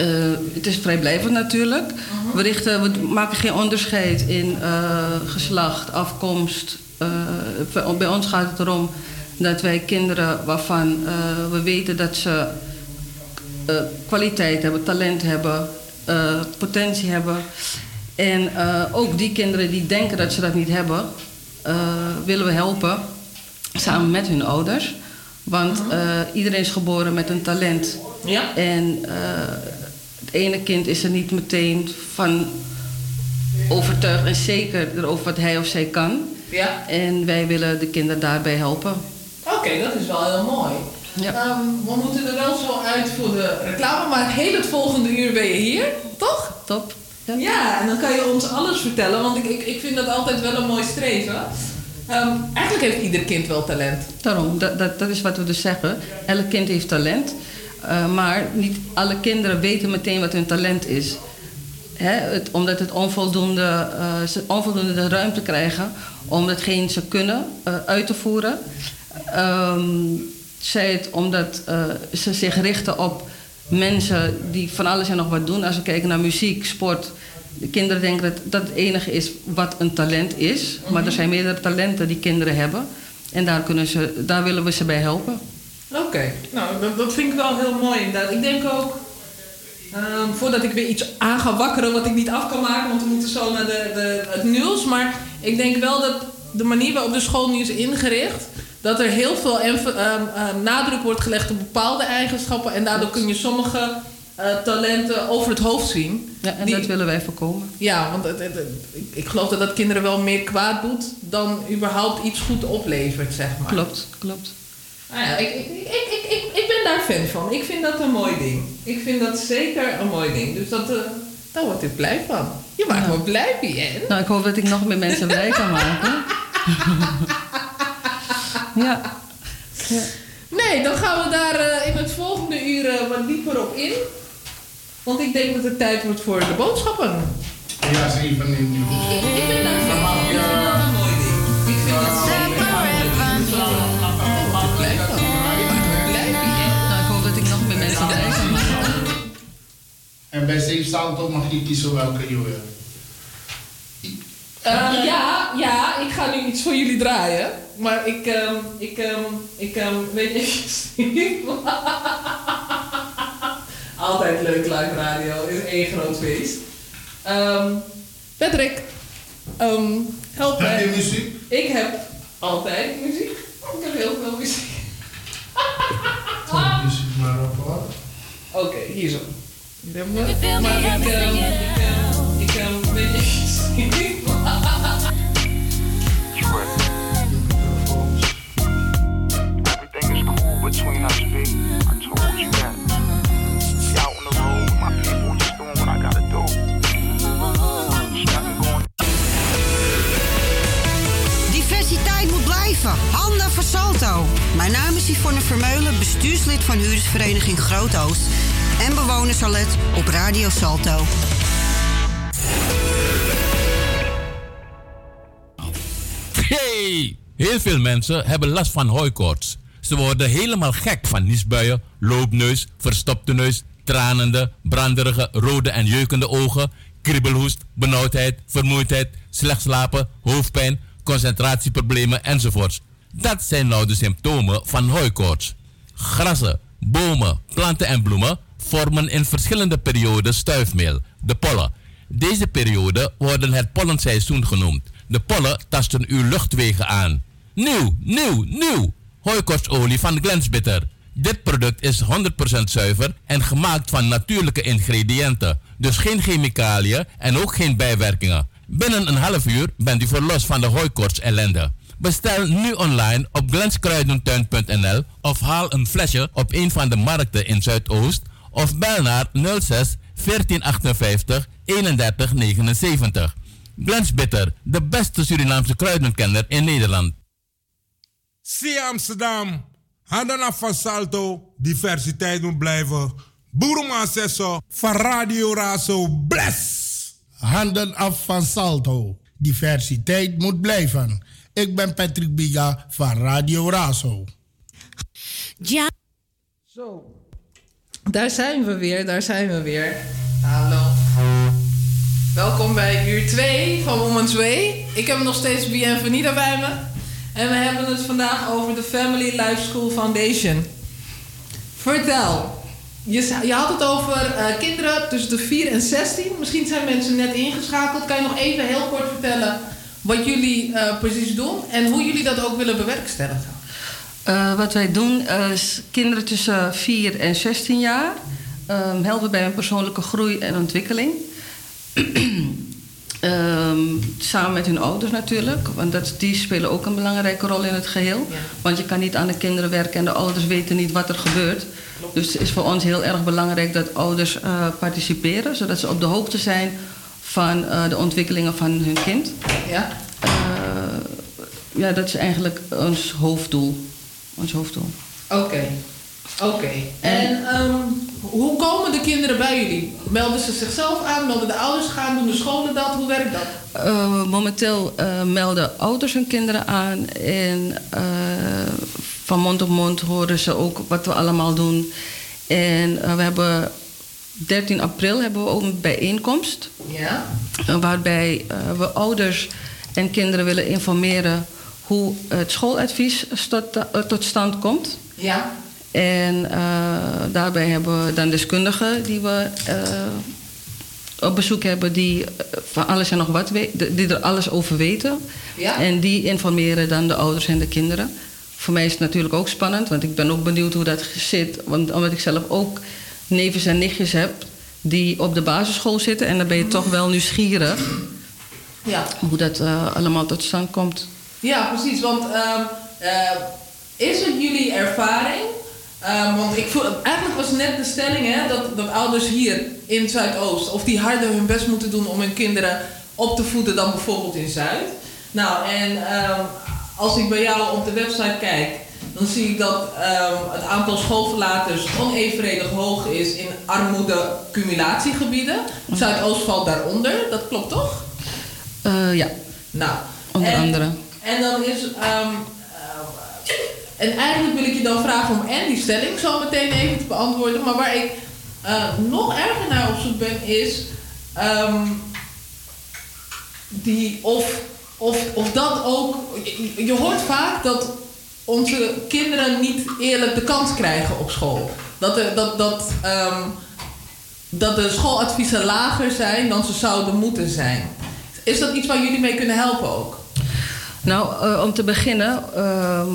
eh, het is vrijblijvend natuurlijk. we, richten, we maken geen onderscheid in eh, geslacht, afkomst. Eh, bij ons gaat het erom dat wij kinderen waarvan we weten dat ze kwaliteit hebben, talent hebben, potentie hebben. En ook die kinderen die denken dat ze dat niet hebben, willen we helpen samen met hun ouders. Want eh, iedereen is geboren met een talent. Ja. En het ene kind is er niet meteen van overtuigd en zeker erover wat hij of zij kan. Ja. En wij willen de kinderen daarbij helpen. Oké, dat is wel heel mooi. Ehm, we moeten er wel zo uit voor de reclame, maar heel het volgende uur ben je hier, toch? Top. Ja, en dan kan je ons alles vertellen, want ik, ik, ik vind dat altijd wel een mooi streven. Ehm, eigenlijk heeft ieder kind wel talent. Daarom, dat, dat, dat is wat we dus zeggen. Elk kind heeft talent. Eh, maar niet alle kinderen weten meteen wat hun talent is. Hè, het, omdat het onvoldoende, eh, ze onvoldoende de ruimte krijgen om hetgeen ze kunnen eh, uit te voeren. Ehm, zij het omdat ze zich richten op mensen die van alles en nog wat doen. Als we kijken naar muziek, sport. De kinderen denken dat dat het enige is wat een talent is. Maar er zijn meerdere talenten die kinderen hebben. En daar, kunnen ze, daar willen we ze bij helpen. Oké, nou dat, dat vind ik wel heel mooi inderdaad. Ik denk ook, ehm, voordat ik weer iets aan ga wakkeren wat ik niet af kan maken, want we moeten zo naar de, de, het nieuws. Maar ik denk wel dat de manier waarop de school nu is ingericht, dat er heel veel ehm, ehm, nadruk wordt gelegd op bepaalde eigenschappen. En daardoor kun je sommige eh, talenten over het hoofd zien. Ja, en Die- dat willen wij voorkomen. Ja, want het, het- het- ik, ik geloof dat dat kinderen wel meer kwaad doet dan überhaupt iets goed oplevert, zeg maar. Klopt, klopt. Nou ja, ik, ik, ik, ik, ik, ik ben daar fan van. Ik vind dat een mooi ding. Ik vind dat zeker een mooi ding. Dus dat, eh, daar word ik blij van. Je maakt me blij, Bien. Nou, ik hoop dat ik nog meer mensen blij kan maken. ja. ja. Nee, dan gaan we daar eh, in het volgende uur eh, wat dieper op in. Want ik denk dat het tijd wordt voor de boodschappen. Ja, even in die Ik ben daar fan van. Ik vind dat een mooi ding. Ik vind dat zeker En bij Safe Salto mag je kiezen welke je wil. Ehm, ja, ja, ik ga nu iets voor jullie draaien. Maar ik, ehm, ik, ehm, ik ehm, weet even Altijd leuk live radio, is één groot feest. Ehm Patrick, ehm, help mij. Heb je muziek? Ik heb altijd muziek. Ik heb heel veel muziek. Muziek maar op hoor. Oké, hier zo. Maar ik, ehm, ik, ehm, ik, ehm, weet je. Everything is cool between us, B. I told you that. Be out on the road with my people, just doing what I gotta do. Diversiteit moet blijven. Handen voor Salto. Mijn naam is Yvonne Vermeulen, bestuurslid van huurdersvereniging Groot-Oost. En bewonersalet op Radio Salto. Hey! Heel veel mensen hebben last van hooikoorts. Ze worden helemaal gek van niesbuien, loopneus, verstopte neus, tranende, branderige, rode en jeukende ogen, kriebelhoest, benauwdheid, vermoeidheid, slecht slapen, hoofdpijn, concentratieproblemen enzovoorts. Dat zijn nou de symptomen van hooikoorts. Grassen, bomen, planten en bloemen vormen in verschillende perioden stuifmeel, de pollen. Deze periode worden het pollenseizoen genoemd. De pollen tasten uw luchtwegen aan. Nieuw, nieuw, nieuw! Hooikostolie van Glensbitter. Dit product is 100% zuiver en gemaakt van natuurlijke ingrediënten. Dus geen chemicaliën en ook geen bijwerkingen. Binnen een half uur bent u verlost van de hooikoorts ellende. Bestel nu online op glenskruidentuin.nl of haal een flesje op een van de markten in Zuidoost of bel naar 06 1458 31 79. Glens Bitter, de beste Surinaamse kruidenkenner in Nederland. Zie Amsterdam, handen af van Salto, diversiteit moet blijven. Boerema Sesso, van Radio Razo, bless! Handen af van Salto. Diversiteit moet blijven. Ik ben Patrick Biga van Radio Razo. Ja. Zo. Daar zijn we weer, daar zijn we weer. Hallo. Welkom bij uur 2 van Woman's Way. Ik heb nog steeds Bienvenida bij me. En we hebben het vandaag over de Family Life School Foundation. Vertel. Je, je had het over eh, kinderen tussen de 4 en 16. Misschien zijn mensen net ingeschakeld. Kan je nog even heel kort vertellen wat jullie eh, precies doen en hoe jullie dat ook willen bewerkstelligen? Eh, wat wij doen is kinderen tussen 4 en 16 jaar ehm, helpen bij hun persoonlijke groei en ontwikkeling. Ehm, samen met hun ouders natuurlijk, want dat, die spelen ook een belangrijke rol in het geheel. Want je kan niet aan de kinderen werken en de ouders weten niet wat er gebeurt. Dus het is voor ons heel erg belangrijk dat ouders eh, participeren, zodat ze op de hoogte zijn van eh, de ontwikkelingen van hun kind. Ja. ja, dat is eigenlijk ons hoofddoel. Ons hoofddoel. Oké. Oké. En ehm, hoe komen de kinderen bij jullie? Melden ze zichzelf aan? Melden de ouders gaan? Doen de scholen dat? Hoe werkt dat? Eh, momenteel eh, melden ouders hun kinderen aan. En eh, van mond op mond horen ze ook wat we allemaal doen. En we hebben 13 april hebben we ook een bijeenkomst. Ja. waarbij we ouders en kinderen willen informeren hoe het schooladvies tot, eh, tot stand komt. Ja. En eh, daarbij hebben we dan deskundigen die we eh, op bezoek hebben, die van alles en nog wat we- die er alles over weten. Ja. En die informeren dan de ouders en de kinderen. Voor mij is het natuurlijk ook spannend, want ik ben ook benieuwd hoe dat zit. Want omdat ik zelf ook nevens en nichtjes heb die op de basisschool zitten. En dan ben je toch wel nieuwsgierig Ja. hoe dat allemaal tot stand komt. Ja, precies. Want ehm, eh, is het jullie ervaring? Ehm, want ik voel, eigenlijk was net de stelling hè, dat, dat ouders hier in Zuidoost... of die harder hun best moeten doen om hun kinderen op te voeden dan bijvoorbeeld in Zuid. Nou, en ehm, als ik bij jou op de website kijk... dan zie ik dat het aantal schoolverlaters onevenredig hoog is in armoede-cumulatiegebieden. Zuidoost valt daaronder, dat klopt toch? Eh, ja, Nou, onder en- andere. En dan is. ehm, eh, en eigenlijk wil ik je dan vragen om en die stelling zo meteen even te beantwoorden. Maar waar ik eh, nog erger naar op zoek ben, is. ehm, die, of, of, of dat ook. Je, hoort vaak dat onze kinderen niet eerlijk de kans krijgen op school. Dat, dat, dat, ehm, dat de schooladviezen lager zijn dan ze zouden moeten zijn. Is dat iets waar jullie mee kunnen helpen ook? Nou, eh, om te beginnen ehm,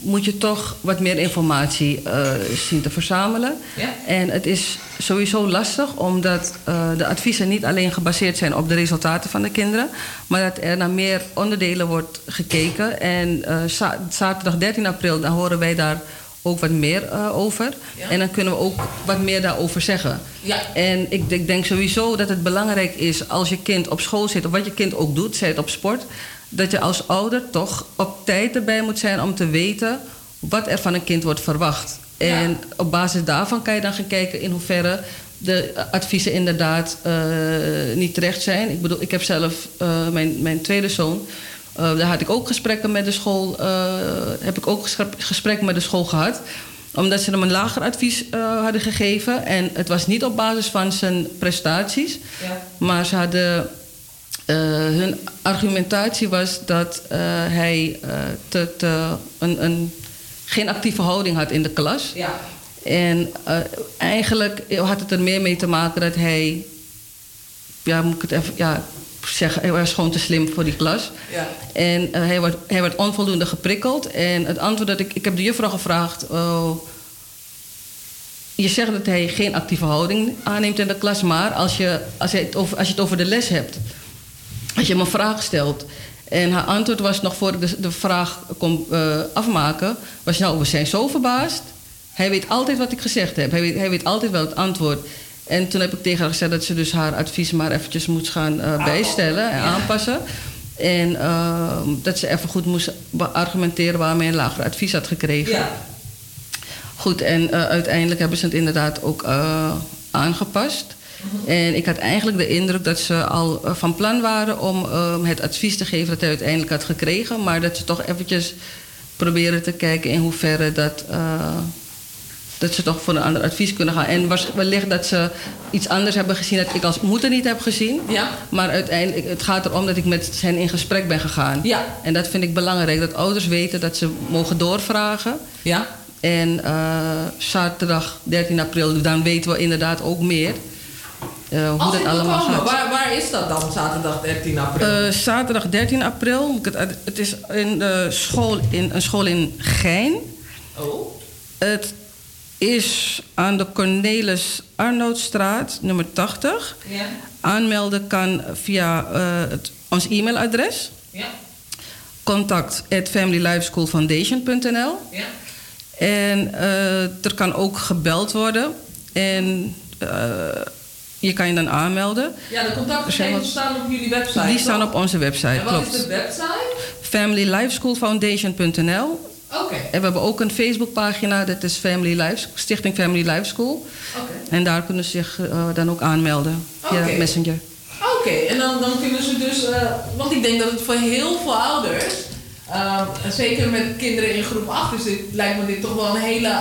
moet je toch wat meer informatie eh, zien te verzamelen. Ja. En het is sowieso lastig omdat eh, de adviezen niet alleen gebaseerd zijn op de resultaten van de kinderen, maar dat er naar meer onderdelen wordt gekeken. En za- zaterdag 13 april dan horen wij daar ook wat meer over. Ja. En dan kunnen we ook wat meer daarover zeggen. Ja. En ik, ik denk sowieso dat het belangrijk is als je kind op school zit, of wat je kind ook doet, zij het op sport, dat je als ouder toch op tijd erbij moet zijn om te weten wat er van een kind wordt verwacht. En op basis daarvan kan je dan gaan kijken in hoeverre de adviezen inderdaad eh, niet terecht zijn. Ik bedoel, ik heb zelf eh, mijn, mijn tweede zoon. eh, daar had ik ook gesprekken met de school. heb ik ook gesprek- gesprekken met de school gehad omdat ze hem een lager advies hadden gegeven. En het was niet op basis van zijn prestaties. Ja. Maar ze hadden. Eh, hun argumentatie was dat eh, hij eh, te, te, een, een, geen actieve houding had in de klas. Ja. En eigenlijk had het er meer mee te maken dat hij ja, moet ik het even ja, zeggen, hij was gewoon te slim voor die klas. Ja. En hij, wordt, hij werd onvoldoende geprikkeld. En het antwoord dat ik... Ik heb de juffrouw gevraagd... oh, je zegt dat hij geen actieve houding aanneemt in de klas... maar als je, als je, het, over, als je het over de les hebt... als je hem een vraag stelt... en haar antwoord was nog voor ik de, de vraag kon eh, afmaken... was nou, we zijn zo verbaasd. Hij weet altijd wat ik gezegd heb. Hij weet, hij weet altijd wel het antwoord. En toen heb ik tegen haar gezegd dat ze dus haar advies maar eventjes moet gaan eh, bijstellen en aanpassen. En eh, dat ze even goed moest argumenteren waarom hij een lager advies had gekregen. Ja. Goed, en eh, uiteindelijk hebben ze het inderdaad ook aangepast. En ik had eigenlijk de indruk dat ze al eh, van plan waren om eh, het advies te geven dat hij uiteindelijk had gekregen. Maar dat ze toch eventjes proberen te kijken in hoeverre dat, eh, dat ze toch voor een ander advies kunnen gaan. En wellicht dat ze iets anders hebben gezien dat ik als moeder niet heb gezien. Ja. Maar uiteindelijk, het gaat erom dat ik met hen in gesprek ben gegaan. Ja. En dat vind ik belangrijk, dat ouders weten dat ze mogen doorvragen. Ja. En eh, zaterdag 13 april, dan weten we inderdaad ook meer eh, hoe Als dat allemaal komen, gaat. Waar, waar is dat dan, zaterdag 13 april? Eh, zaterdag 13 april. Het, is in de school in, een school in Gein. Oh. Het is aan de Cornelis Arnoudstraat, nummer 80. Ja. Aanmelden kan via eh, het, ons e-mailadres. Ja. Contact at familylifeschoolfoundation.nl. Ja. En er kan ook gebeld worden. En eh, je kan je dan aanmelden. Ja, de contactgegevens staan op jullie website. Die staan op onze website, En wat klopt. is de website? familylifeschoolfoundation.nl. Oké. En we hebben ook een Facebookpagina, dat is Family Life, Stichting Family Life School. Oké. En daar kunnen ze zich eh, dan ook aanmelden via. Messenger. Oké, en dan, dan kunnen ze dus... eh, want ik denk dat het voor heel veel ouders... en zeker met kinderen in groep 8... is dit, lijkt me dit toch wel een hele,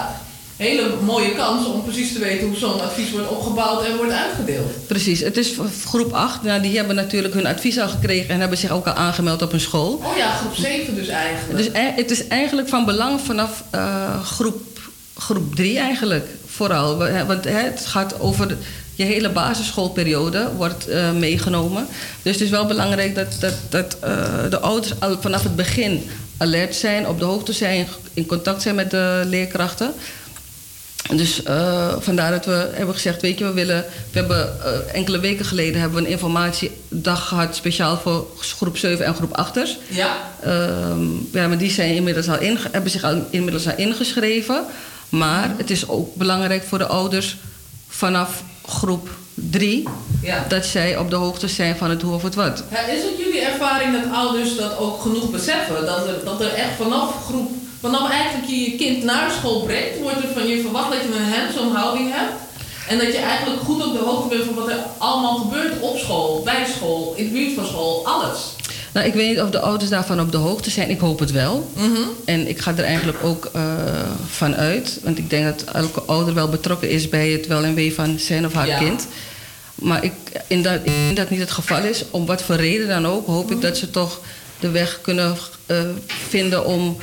hele mooie kans... om precies te weten hoe zo'n advies wordt opgebouwd en wordt uitgedeeld. Precies, het is groep 8. Nou, die hebben natuurlijk hun advies al gekregen en hebben zich ook al aangemeld op een school. Oh ja, groep 7 dus eigenlijk. Dus het is eigenlijk van belang vanaf eh, groep, groep 3 eigenlijk vooral. Want hè, het gaat over je hele basisschoolperiode wordt eh, meegenomen. Dus het is wel belangrijk dat, dat, dat eh, de ouders al vanaf het begin alert zijn, op de hoogte zijn, in contact zijn met de leerkrachten. Dus eh, vandaar dat we hebben gezegd, weet je, we willen... We hebben eh, enkele weken geleden hebben we een informatiedag gehad... speciaal voor groep 7 en groep 8ers. Ja. Ehm, ja, maar die zijn inmiddels al hebben zich al inmiddels al ingeschreven. Maar het is ook belangrijk voor de ouders vanaf groep 3... Ja. dat zij op de hoogte zijn van het hoe of het wat. Ja, is het jullie ervaring dat ouders dat ook genoeg beseffen? Dat er, dat er echt vanaf groep, vanaf eigenlijk je je kind naar school brengt, wordt er van je verwacht dat je een hands-on houding hebt. En dat je eigenlijk goed op de hoogte bent van wat er allemaal gebeurt op school, bij school, in de buurt van school, alles. Nou, ik weet niet of de ouders daarvan op de hoogte zijn. Ik hoop het wel. En ik ga er eigenlijk ook eh, van uit. Want ik denk dat elke ouder wel betrokken is bij het wel en wee van zijn of haar Ja. kind. Maar ik, in dat, indien dat niet het geval is, om wat voor reden dan ook, hoop ik dat ze toch de weg kunnen eh, vinden om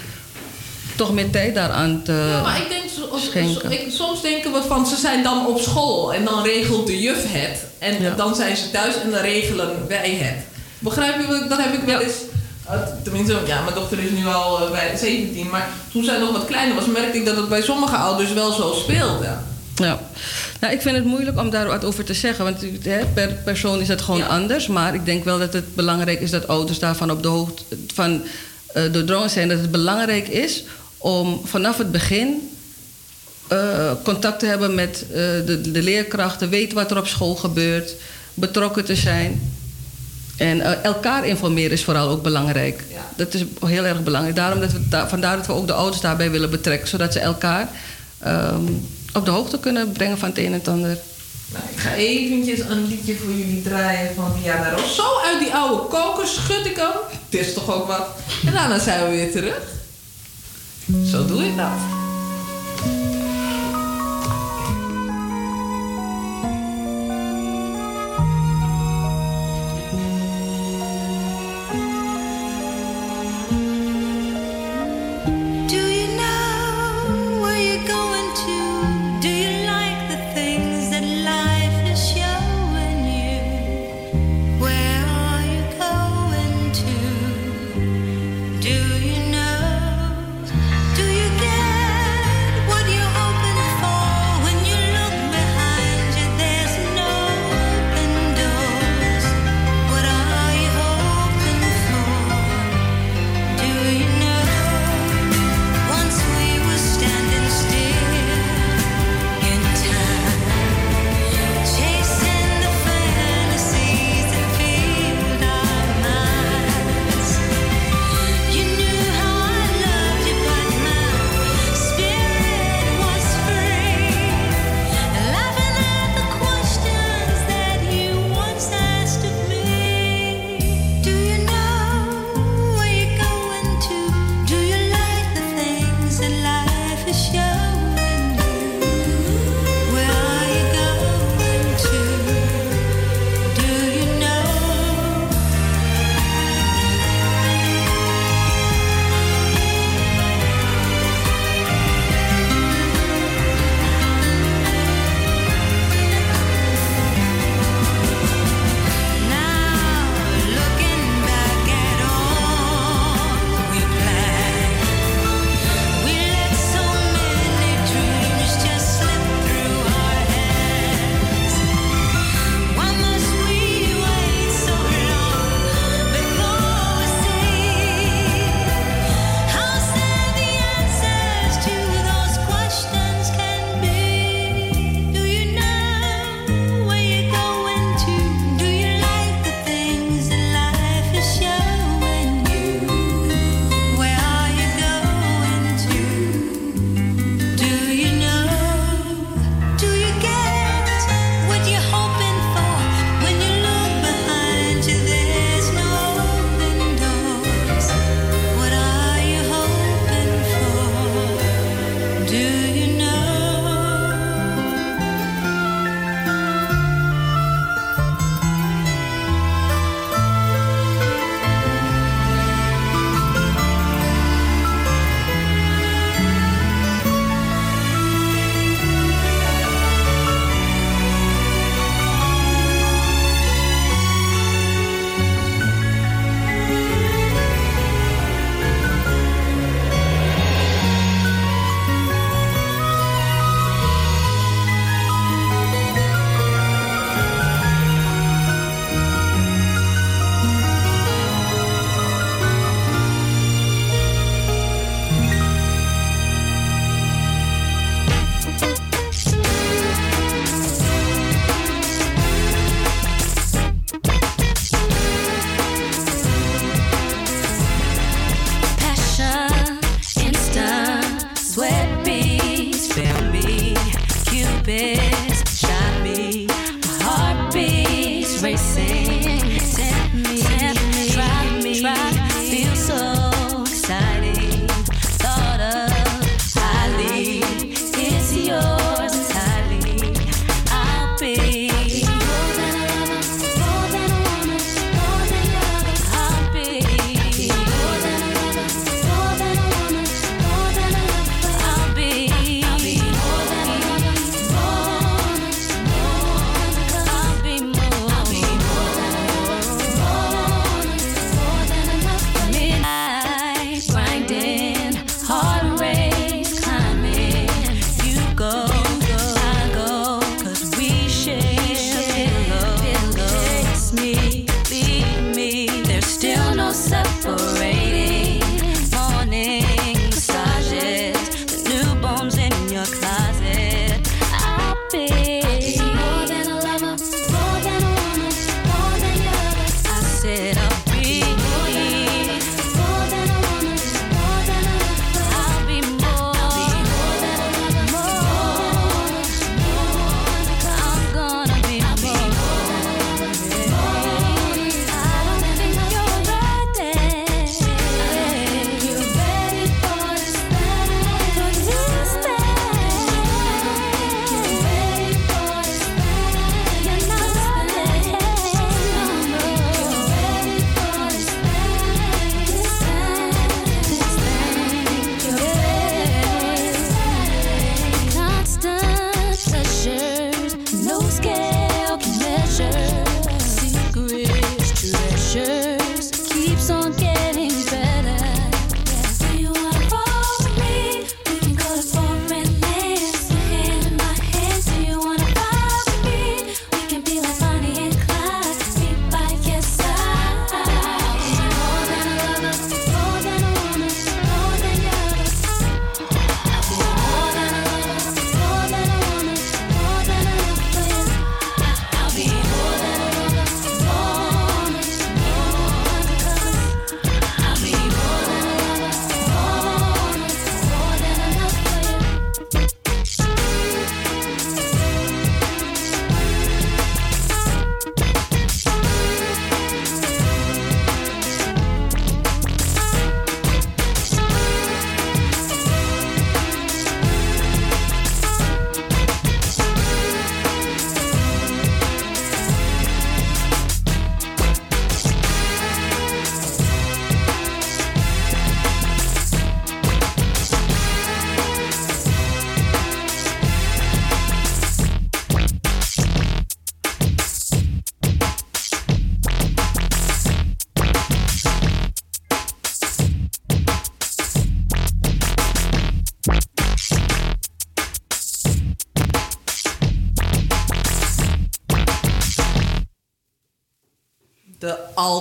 toch meer tijd daaraan te Ja, maar ik denk, schenken. ik, soms denken we van ze zijn dan op school en dan regelt de juf het. En dan zijn ze thuis en dan regelen wij het. Begrijp je? wat- Dat heb ik wel eens. eh, Tenminste, ja, mijn dochter is nu al eh, bij 17, maar toen zij nog wat kleiner was, merkte ik dat het bij sommige ouders wel zo speelde. Ja. Nou, ik vind het moeilijk om daar wat over te zeggen. Want hè, per persoon is dat gewoon anders. Maar ik denk wel dat het belangrijk is dat ouders daarvan op de hoogte van eh, doordrongen zijn. Dat het belangrijk is om vanaf het begin eh, contact te hebben met eh, de, de leerkrachten. Weten wat er op school gebeurt. Betrokken te zijn. En eh, elkaar informeren is vooral ook belangrijk. Dat is heel erg belangrijk. Daarom dat we, da- vandaar dat we ook de ouders daarbij willen betrekken. Zodat ze elkaar ehm, op de hoogte kunnen brengen van het een en het ander. Nou, ik ga eventjes een liedje voor jullie draaien van Diana Roos. Zo uit die oude koker schud ik hem. Het is toch ook wat. En daarna zijn we weer terug. Zo doe ik dat.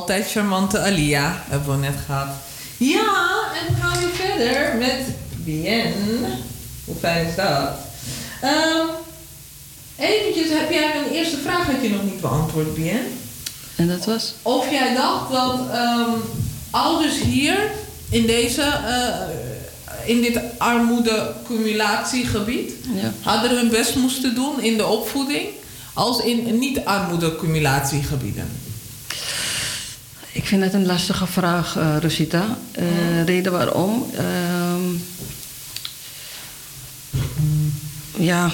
Altijd charmante Alia hebben we net gehad. Ja, en we gaan weer verder met Bien. Hoe fijn is dat? Ehm eventjes, heb jij mijn eerste vraag had je nog niet beantwoord, Bien? En dat was? Of jij dacht dat ehm, ouders hier in deze, eh, in dit armoede-cumulatiegebied Ja. hadden hun best moesten doen in de opvoeding als in niet-armoede-cumulatiegebieden. Ik vind het een lastige vraag, eh, Rosita. Eh, Reden waarom? Ehm, ja,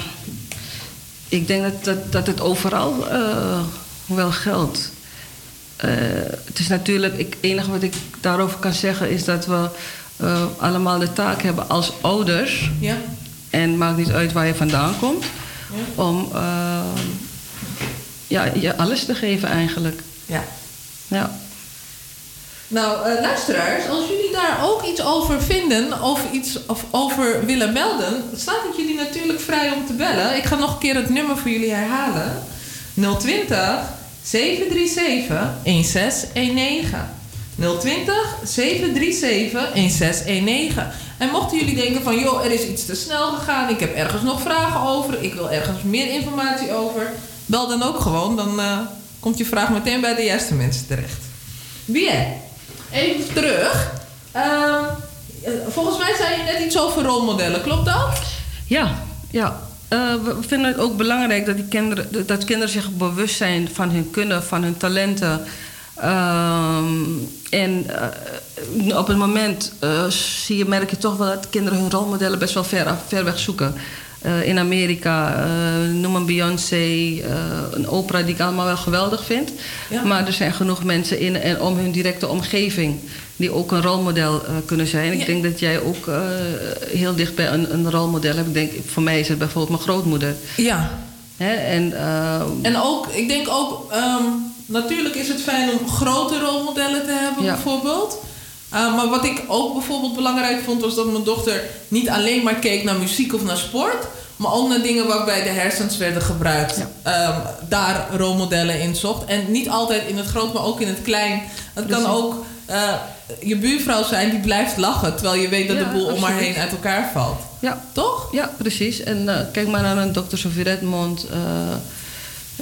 ik denk dat, dat, dat het overal eh, wel geldt. Het is natuurlijk, het enige wat ik daarover kan zeggen is dat we allemaal de taak hebben als ouders. Ja. En maakt niet uit waar je vandaan komt. Om ja, je alles te geven eigenlijk. Ja. Ja. Nou, eh, luisteraars, als jullie daar ook iets over vinden of iets of over willen melden, staat het jullie natuurlijk vrij om te bellen. Ik ga nog een keer het nummer voor jullie herhalen: 020 737 1619. 020 737 1619. En mochten jullie denken van, joh, er is iets te snel gegaan, ik heb ergens nog vragen over, ik wil ergens meer informatie over, bel dan ook gewoon, dan eh, komt je vraag meteen bij de juiste mensen terecht. Bien, even terug. Ehm, eh, volgens mij zei je net iets over rolmodellen, klopt dat? Ja, ja. Eh, we vinden het ook belangrijk dat, die kinderen, dat kinderen zich bewust zijn van hun kunnen, van hun talenten. Ehm, en eh, op het moment eh, zie je, merk je toch wel dat kinderen hun rolmodellen best wel ver, ver weg zoeken. Eh, in Amerika, eh, noem een Beyoncé, eh, een opera die ik allemaal wel geweldig vind. Ja. Maar er zijn genoeg mensen in en om hun directe omgeving die ook een rolmodel kunnen zijn. Ik denk dat jij ook heel dicht bij een, een rolmodel hebt. Ik denk, voor mij is het bijvoorbeeld mijn grootmoeder. Ja. Hè? En, En ook, ik denk ook, ehm, natuurlijk is het fijn om grote rolmodellen te hebben, Ja. bijvoorbeeld. Uh, maar wat ik ook bijvoorbeeld belangrijk vond, was dat mijn dochter niet alleen maar keek naar muziek of naar sport, maar ook naar dingen waarbij de hersens werden gebruikt. Ehm, daar rolmodellen in zocht. En niet altijd in het groot, maar ook in het klein. Het kan ook eh, je buurvrouw zijn die blijft lachen, terwijl je weet dat Ja, de boel om haar heen uit elkaar valt. Ja. Toch? Ja, precies. En eh, kijk maar naar een dokter Sofie Redmond. eh,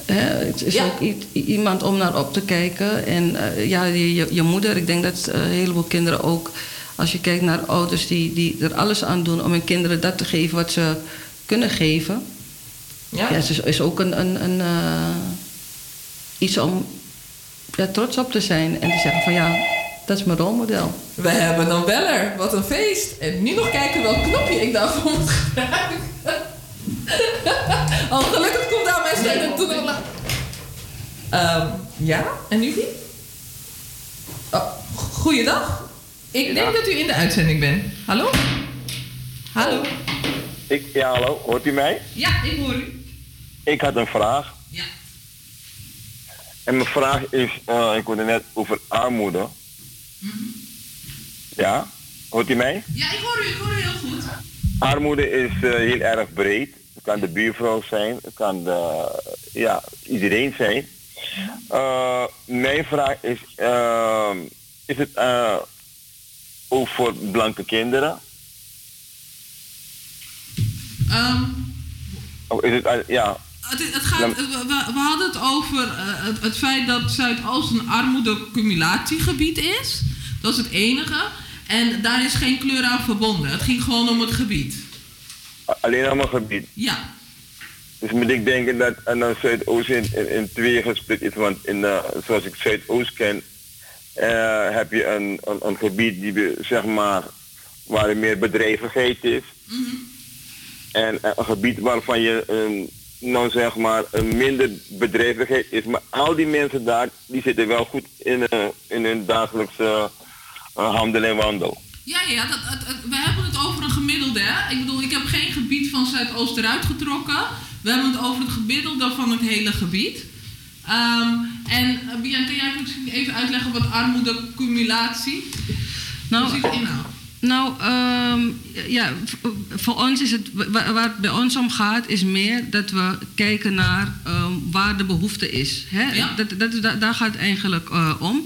hè, het is Ja. ook iemand om naar op te kijken. En eh, ja, je, je, moeder, ik denk dat eh, een heleboel kinderen ook... als je kijkt naar ouders die, die er alles aan doen... om hun kinderen dat te geven wat ze kunnen geven... Ja. Ja, het is, is ook een, een, een, eh, iets om ja, trots op te zijn. En te zeggen van ja, dat is mijn rolmodel. We hebben een beller. Wat een feest. En nu nog kijken welk knopje ik daarvoor moet gebruiken. oh, gelukkig komt daar mijn stem en toen la- Ehm, ja, en nu wie? Oh, goeiedag. Ik denk dat u in de uitzending bent. Hallo? Hallo? Ik, ja, hallo, hoort u mij? Ja, ik hoor u. Ik had een vraag. Ja. En mijn vraag is, eh, ik hoorde net over armoede. Ja, hoort u mij? Ja, ik hoor u. Ik hoor u heel goed. Armoede is eh, heel erg breed. Kan de buurvrouw zijn, het kan de, ja, iedereen zijn. Eh, mijn vraag is, eh, is het eh, ook voor blanke kinderen? Ehm, Of is het, eh, ja, Het, het gaat, we, hadden het over het, het feit dat Zuidoost een armoede-cumulatiegebied is. Dat is het enige. En daar is geen kleur aan verbonden. Het ging gewoon om het gebied. Alleen mijn gebied? Ja. Dus moet ik denken dat en dan Zuidoost in, in, in twee gesplit is. Want in, eh, zoals ik Zuidoost ken, eh, heb je een, een, een gebied die we, zeg maar, waar er meer bedrijvigheid is. En eh, een gebied waarvan je een, nou zeg maar, een minder bedrijvigheid is. Maar al die mensen daar, die zitten wel goed in, eh, in hun dagelijkse handel en wandel. Ja, ja dat, we hebben het over een gemiddelde. Hè? Ik bedoel, ik heb geen gebied van Zuidoost eruit getrokken. We hebben het over het gemiddelde van het hele gebied. Ehm, en uh, Bian, kan jij misschien even uitleggen wat armoede-cumulatie Nou, precies inhoudt? Nou, ehm, ja, voor ons is het, wa- waar het bij ons om gaat, is meer dat we kijken naar ehm, waar de behoefte is. Hè? Dat, dat, da- daar gaat het eigenlijk eh, om.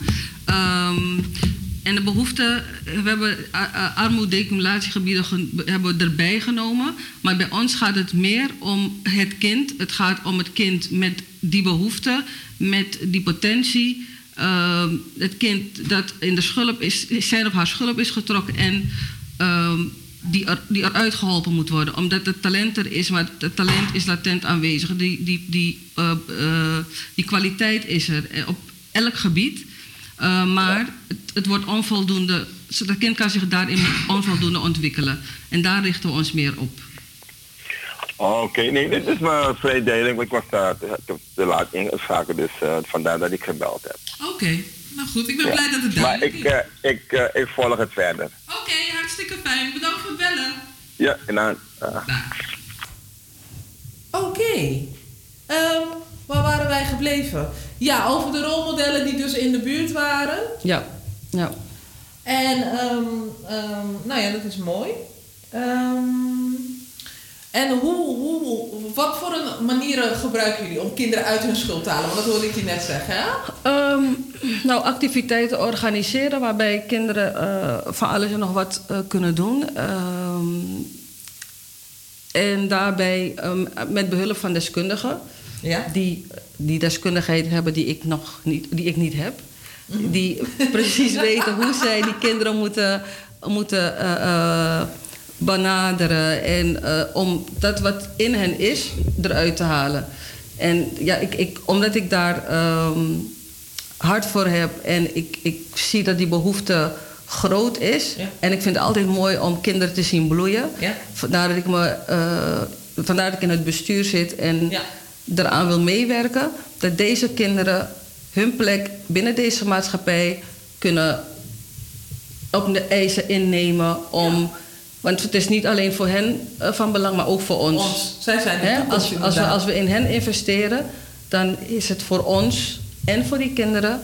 En de behoefte, we hebben a- a- armoedecumulatiegebieden gen- hebben we erbij genomen. Maar bij ons gaat het meer om het kind. Het gaat om het kind met die behoefte, met die potentie. Ehm, het kind dat in de schulp is, zijn of haar schulp is getrokken en ehm, die, er, die eruit geholpen moet worden. Omdat het talent er is, maar het talent is latent aanwezig. Die, die, die, eh, eh, die kwaliteit is er eh, op elk gebied. Eh, maar het, het wordt onvoldoende, het kind kan zich daarin onvoldoende ontwikkelen. En daar richten we ons meer op. Oké, nee, dit is me vrij duidelijk. want Ik was daar te, te, te laat ingeschakeld, dus eh, vandaar dat ik gebeld heb. Oké, nou goed, ik ben Ja. blij dat het Maar duidelijk ik, is. eh, ik, eh, ik volg het verder. Oké, hartstikke fijn. Bedankt voor het bellen. Ja, en dan... eh, Oké. Ehm, waar waren wij gebleven? Ja, over de rolmodellen die dus in de buurt waren. Ja, ja. En, ehm, ehm, nou ja, dat is mooi. Ehm, en hoe, hoe, wat voor een manieren gebruiken jullie om kinderen uit hun schuld te halen? Want dat hoorde ik je net zeggen, hè? Nou, activiteiten organiseren waarbij kinderen eh, van alles en nog wat eh, kunnen doen. En daarbij met behulp van deskundigen, Ja. die die deskundigheid hebben die ik nog niet, die ik niet heb. Die precies weten hoe zij die kinderen moeten, moeten eh, eh, benaderen. En eh, om dat wat in hen is, eruit te halen. En ja, ik, ik, omdat ik daar ehm, hard voor heb en ik, ik zie dat die behoefte groot is. En ik vind het altijd mooi om kinderen te zien bloeien. Ja. Vandaar dat ik, me, vandaar dat ik in het bestuur zit en eraan wil meewerken. Dat deze kinderen hun plek binnen deze maatschappij kunnen op de eisen innemen om. Want het is niet alleen voor hen eh, van belang, maar ook voor ons. Ons. Zij zijn toekomst, als, als, we, als we in hen investeren, dan is het voor ons en voor die kinderen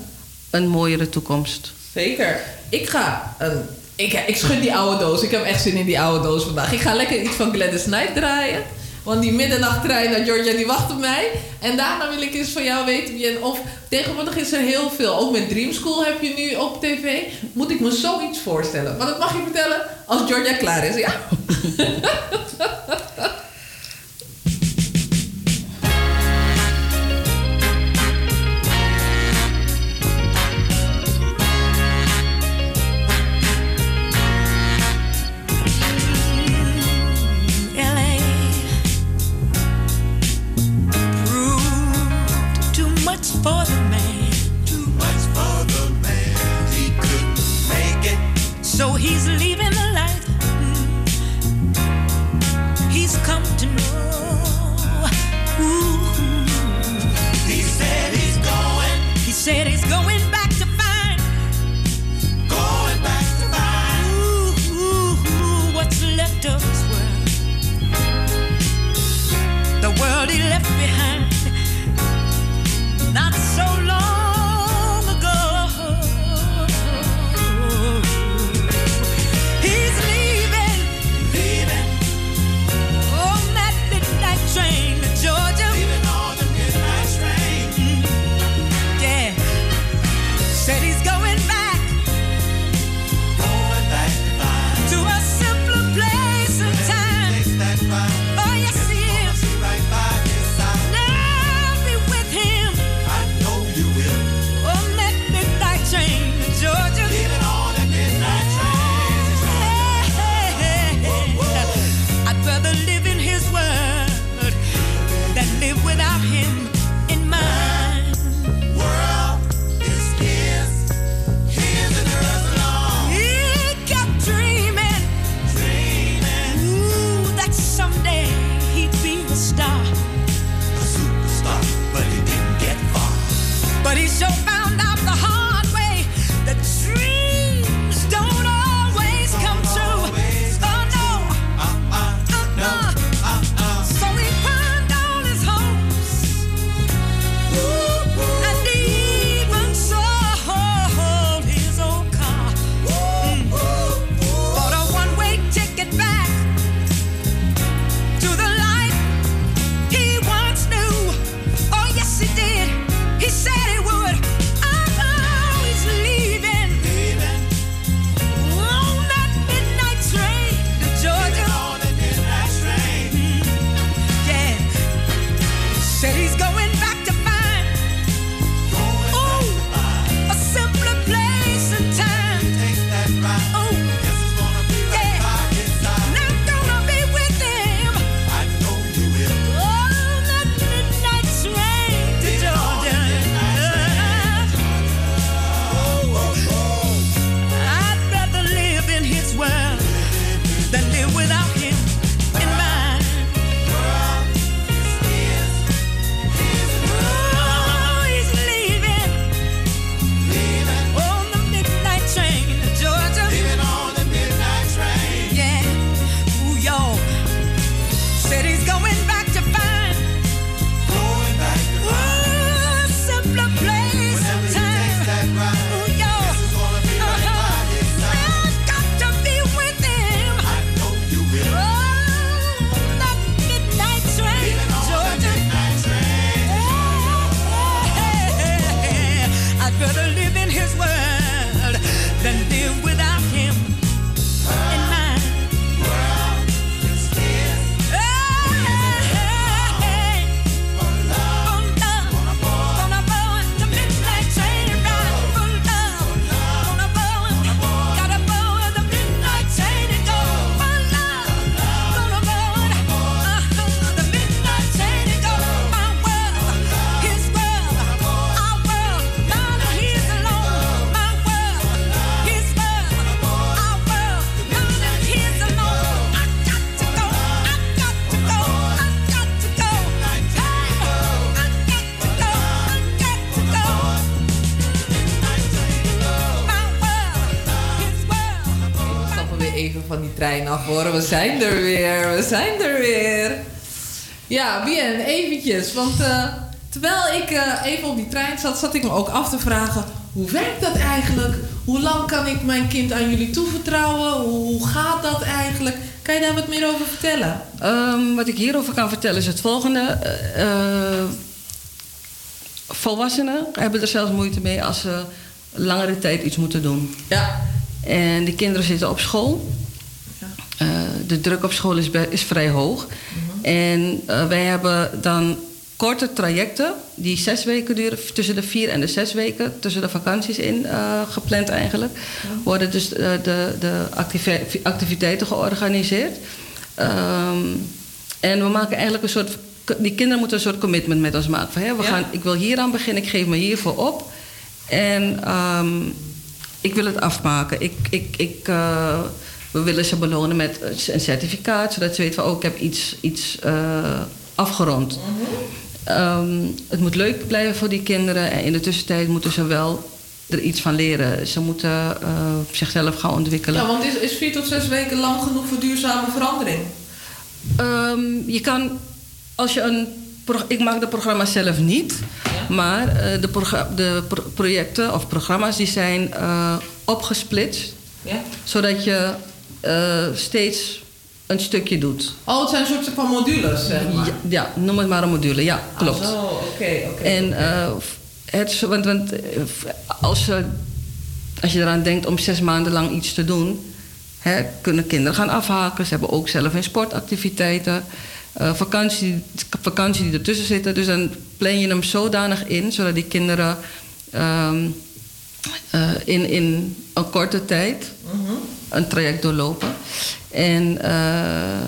een mooiere toekomst. Zeker. Ik ga... een- ik, ik schud die oude doos. Ik heb echt zin in die oude doos vandaag. Ik ga lekker iets van Gladys Knight draaien. Want die middernachtrein naar Georgia, die wacht op mij. En daarna wil ik eens van jou weten wie en of... Tegenwoordig is er heel veel. Ook met Dream School heb je nu op tv. Moet ik me zoiets voorstellen. Maar dat mag je vertellen als Georgia klaar is, ja? hoor. We zijn er weer. We zijn er weer. Ja, Bien, eventjes. Want eh, terwijl ik eh, even op die trein zat, zat ik me ook af te vragen... Hoe werkt dat eigenlijk? Hoe lang kan ik mijn kind aan jullie toevertrouwen? Hoe, gaat dat eigenlijk? Kan je daar wat meer over vertellen? Ehm, wat ik hierover kan vertellen is het volgende. Eh, volwassenen hebben er zelfs moeite mee als ze langere tijd iets moeten doen. Ja. En de kinderen zitten op school. Eh, de druk op school is, is vrij hoog. En eh, wij hebben dan korte trajecten die zes weken duren, tussen de vier en de zes weken, tussen de vakanties in eh, gepland eigenlijk, worden dus de, de activi- activiteiten georganiseerd. Ehm, en we maken eigenlijk een soort, die kinderen moeten een soort commitment met ons maken. Van, hè, we Ja. gaan, ik wil hier aan beginnen, ik geef me hiervoor op. En ehm, ik wil het afmaken. Ik, ik, ik, we willen ze belonen met een certificaat, zodat ze weten van, oh, ik heb iets, iets eh, afgerond. Ehm, het moet leuk blijven voor die kinderen en in de tussentijd moeten ze wel er iets van leren. Ze moeten eh, zichzelf gaan ontwikkelen. Ja, want is, is vier tot zes weken lang genoeg voor duurzame verandering? Ehm, je kan, als je een. Ik maak de programma's zelf niet, maar eh, de, de pro- projecten of programma's die zijn opgesplitst, Ja. zodat je eh, steeds een stukje doet. Oh, het zijn soorten van modules, zeg maar. Ja, ja, noem het maar een module, ja, klopt. Ah, zo, oké, oké. En eh, het, want, want eh, als, als je eraan denkt om zes maanden lang iets te doen, hè, kunnen kinderen gaan afhaken. Ze hebben ook zelf hun sportactiviteiten. vakantie, vakantie die ertussen zitten. Dus dan plan je hem zodanig in, zodat die kinderen ehm, eh, in, in een korte tijd een traject doorlopen. En eh,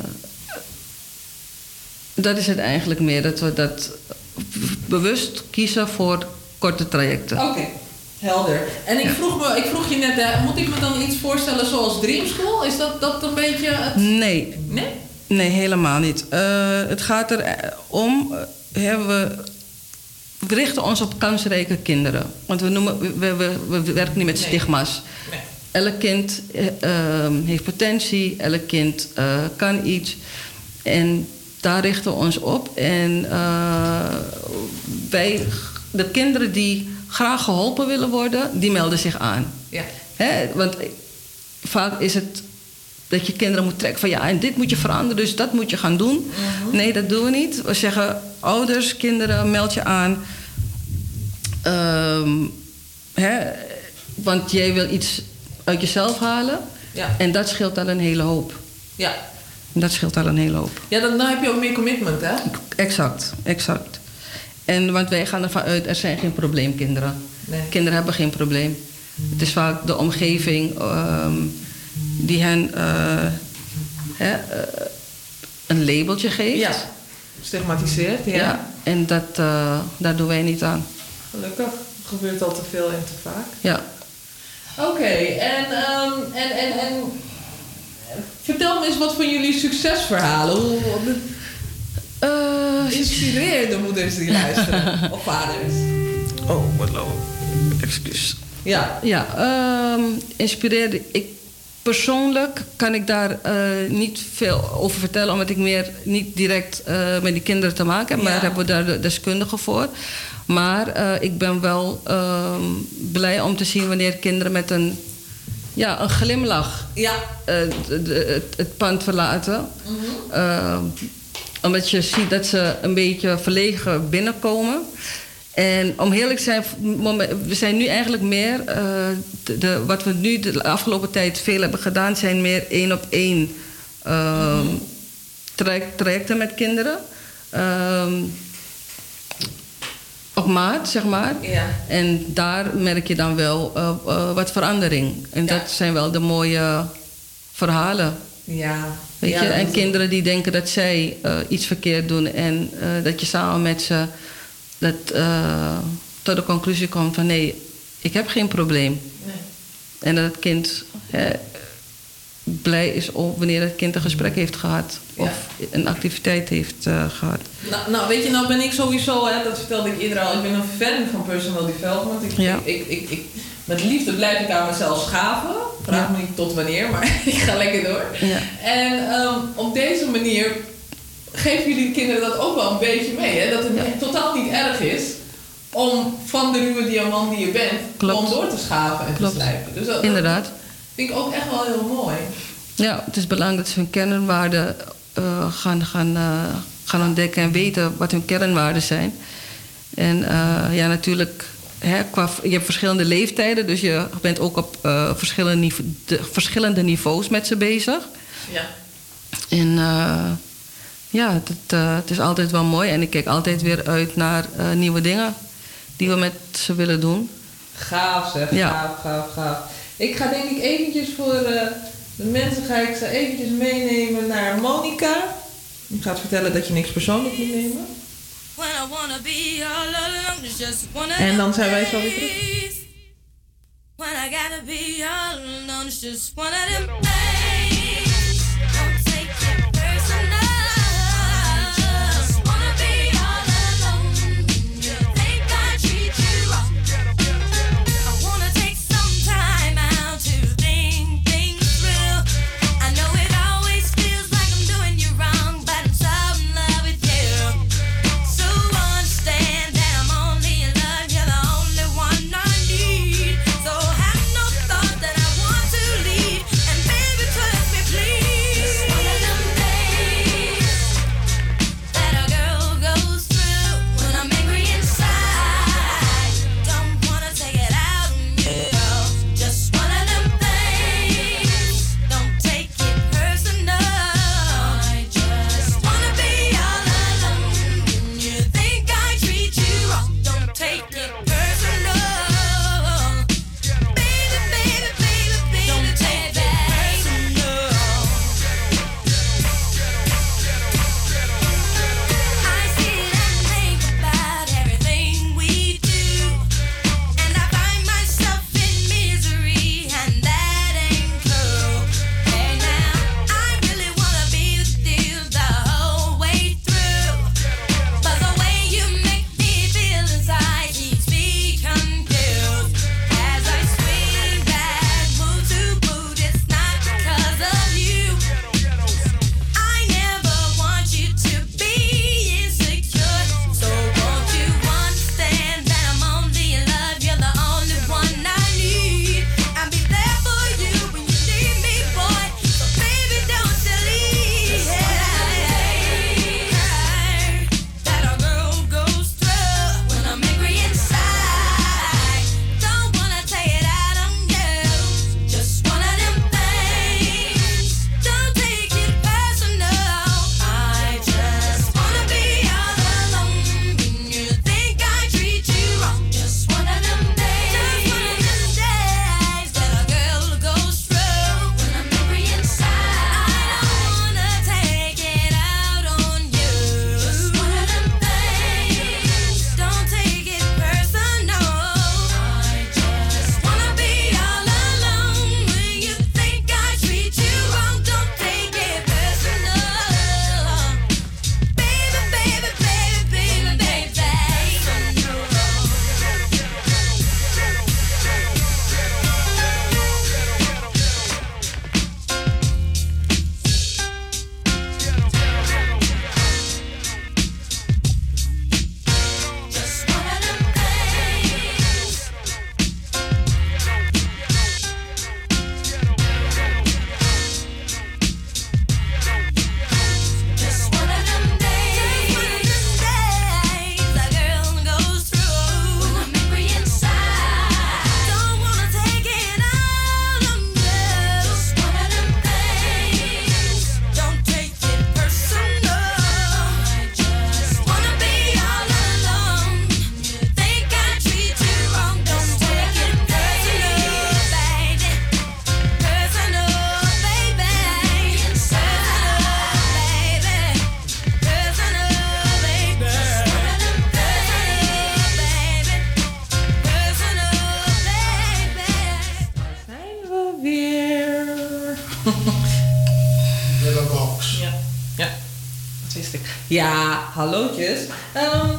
dat is het eigenlijk meer, dat we dat bewust kiezen voor korte trajecten. Oké, helder. En ik vroeg, me, ik vroeg je net, hè, moet ik me dan iets voorstellen zoals Dream School? Is dat, dat een beetje het... Nee. Nee? Nee, helemaal niet. Eh, het gaat er eh, om, eh, hè, we, richten ons op kansrijke kinderen. Want we, noemen, we, we, we werken niet met stigma's. Elk kind eh, ehm, heeft potentie, elk kind eh, kan iets. En daar richten we ons op. En eh, wij, de kinderen die graag geholpen willen worden, die melden zich aan. Ja. Hè, want vaak is het dat je kinderen moet trekken van ja, en dit moet je veranderen, dus dat moet je gaan doen. Nee, dat doen we niet. We zeggen ouders, kinderen, meld je aan. Ehm, hè, want jij wil iets uit jezelf halen. Ja. En dat scheelt al een hele hoop. Ja. Dat scheelt al een hele hoop. Ja, dan, dan heb je ook meer commitment, hè? Exact, exact. En want wij gaan ervan uit, er zijn geen probleemkinderen. Nee. Kinderen hebben geen probleem. Het is vaak de omgeving ehm, die hen eh, hè, eh, een labeltje geeft. Ja. Stigmatiseert, ja. Ja, en dat, eh, daar doen wij niet aan. Gelukkig. Gebeurt al te veel en te vaak. Ja. Oké, en, ehm, en, en, en vertel me eens wat van jullie succesverhalen. Hoe, inspireer de moeders die luisteren. of vaders. Oh, wat low. Excuus. Ja. Ja, ehm inspireerde ik. Persoonlijk kan ik daar eh, niet veel over vertellen, omdat ik meer niet direct eh, met die kinderen te maken heb. Maar Ja. hebben we daar de deskundigen voor. Maar eh, ik ben wel ehm, blij om te zien wanneer kinderen met een, ja, een glimlach Ja. eh, het, het pand verlaten. Ehm, omdat je ziet dat ze een beetje verlegen binnenkomen. En om eerlijk te zijn, we zijn nu eigenlijk meer... eh, de, de- wat we nu de afgelopen tijd veel hebben gedaan... zijn meer één op één ehm, traject- trajecten met kinderen. Ehm, op maat, zeg maar. Ja. En daar merk je dan wel eh, eh, wat verandering. En dat zijn wel de mooie verhalen. Ja. Weet Ja, je? En kinderen die denken dat zij eh, iets verkeerd doen en dat je samen met ze dat, tot de conclusie komt van nee, ik heb geen probleem. Nee. En dat het kind hè, blij is om, wanneer het kind een gesprek heeft gehad of een activiteit heeft eh, gehad. Nou, nou, weet je, nou ben ik sowieso, hè, dat vertelde ik eerder al, ik ben een fan van personal development. Ik, Ja. ik, ik, met liefde blijf ik aan mezelf schaven. Vraag me niet tot wanneer, maar ik ga lekker door. Ja. En ehm, op deze manier geven jullie de kinderen dat ook wel een beetje mee. Hè? Dat het totaal niet erg is om van de ruwe diamant die je bent, Klopt. om door te schaven en Klopt. te slijpen. Dus dat, Inderdaad. Vind ik ook echt wel heel mooi. Ja, het is belangrijk dat ze hun kernwaarden eh, gaan, gaan, eh, gaan ontdekken en weten wat hun kernwaarden zijn. En eh, ja, natuurlijk, hè, qua, je hebt verschillende leeftijden, dus je bent ook op eh, verschillende, nive- de, verschillende niveaus met ze bezig. Ja. En eh, ja, het, het is altijd wel mooi en ik kijk altijd weer uit naar eh, nieuwe dingen die we met ze willen doen. Gaaf zeg, Ja. gaaf, gaaf, gaaf. Ik ga denk ik eventjes voor eh, de mensen ga ik ze eventjes meenemen naar Monica. Ik ga het vertellen dat je niks persoonlijk moet nemen. En dan zijn wij zo weer terug. days. When I gotta be all alone, it's just one of them days. Hallootjes. Ehm,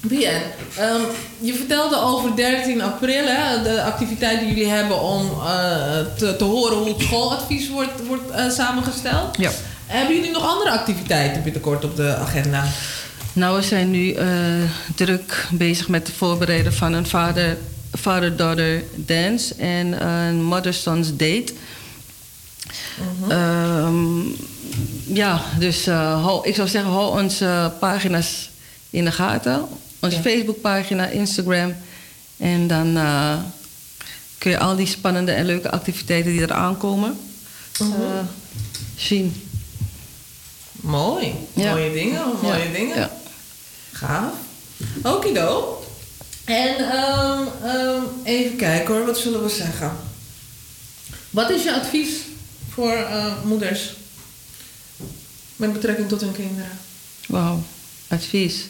Bien, ehm, je vertelde over 13 april, hè, de activiteit die jullie hebben om eh, te, te horen hoe het schooladvies wordt, wordt eh, samengesteld. Ja. Hebben jullie nog andere activiteiten binnenkort op de agenda? Nou, we zijn nu eh, druk bezig met het voorbereiden van een vader- father-daughter dance en een mother-sons date. Ja, dus eh, hou, ik zou zeggen, hou onze pagina's in de gaten. Onze Facebookpagina, Instagram. En dan eh, kun je al die spannende en leuke activiteiten die er aankomen eh, zien. Mooi. Ja. Mooie dingen, mooie Ja, dingen. ja. Gaaf. Okido. En ehm, ehm, even kijken hoor, wat zullen we zeggen? Wat is je advies voor eh, moeders met betrekking tot hun kinderen? Wauw, advies.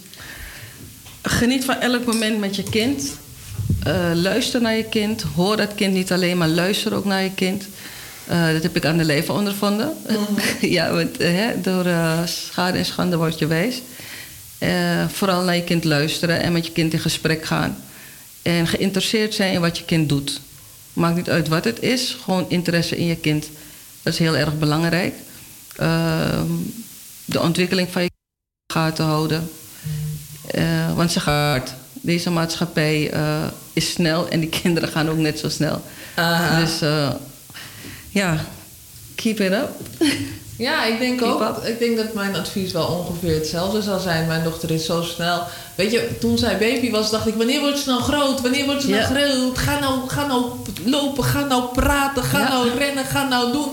Geniet van elk moment met je kind. Eh, luister naar je kind. Hoor dat kind niet alleen, maar luister ook naar je kind. Eh, dat heb ik aan de leven ondervonden. ja, want, eh, hè, door schade en schande word je wijs. Vooral naar je kind luisteren en met je kind in gesprek gaan. En geïnteresseerd zijn in wat je kind doet. Maakt niet uit wat het is, gewoon interesse in je kind. Dat is heel erg belangrijk. Ehm, de ontwikkeling van je gaten houden. Eh, want ze gaat hard. Deze maatschappij eh, is snel en die kinderen gaan ook net zo snel. Dus eh, ja, keep it up. Ja, ik denk Keep ook. Ik denk dat mijn advies wel ongeveer hetzelfde zal zijn. Mijn dochter is zo snel. Weet je, toen zij baby was, dacht ik: wanneer wordt ze nou groot? Wanneer wordt ze nou groot? Ga nou, ga nou lopen, ga nou praten, ga Ja. nou rennen, ga nou doen.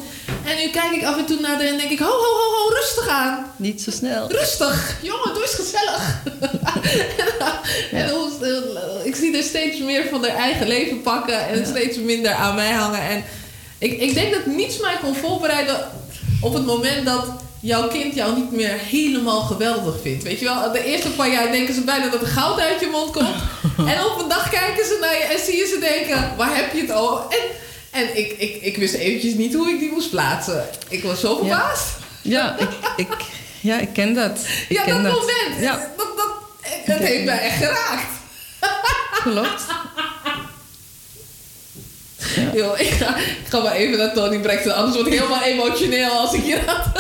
En nu kijk ik af en toe naar de en denk ik: ho, ho, ho, ho, rustig aan. Niet zo snel. Rustig, jongen, doe eens gezellig. en hoe- ik zie er steeds meer van haar eigen leven pakken en steeds minder aan mij hangen. En ik, ik denk dat niets mij kon voorbereiden op het moment dat jouw kind jou niet meer helemaal geweldig vindt. Weet je wel, de eerste paar jaar denken ze bijna dat er goud uit je mond komt. en op een dag kijken ze naar je en zie je ze denken, waar heb je het over? En, en ik, ik, ik wist eventjes niet hoe ik die moest plaatsen. Ik was zo verbaasd. Ja, ik, ik, ja, ik ken dat. Ik Ja, ken dat moment. Ja, Dat, dat, dat heeft mij echt geraakt. klopt. Yo, ik, ga, ik ga maar even naar Tony Braxton, anders word ik helemaal emotioneel als ik hier aan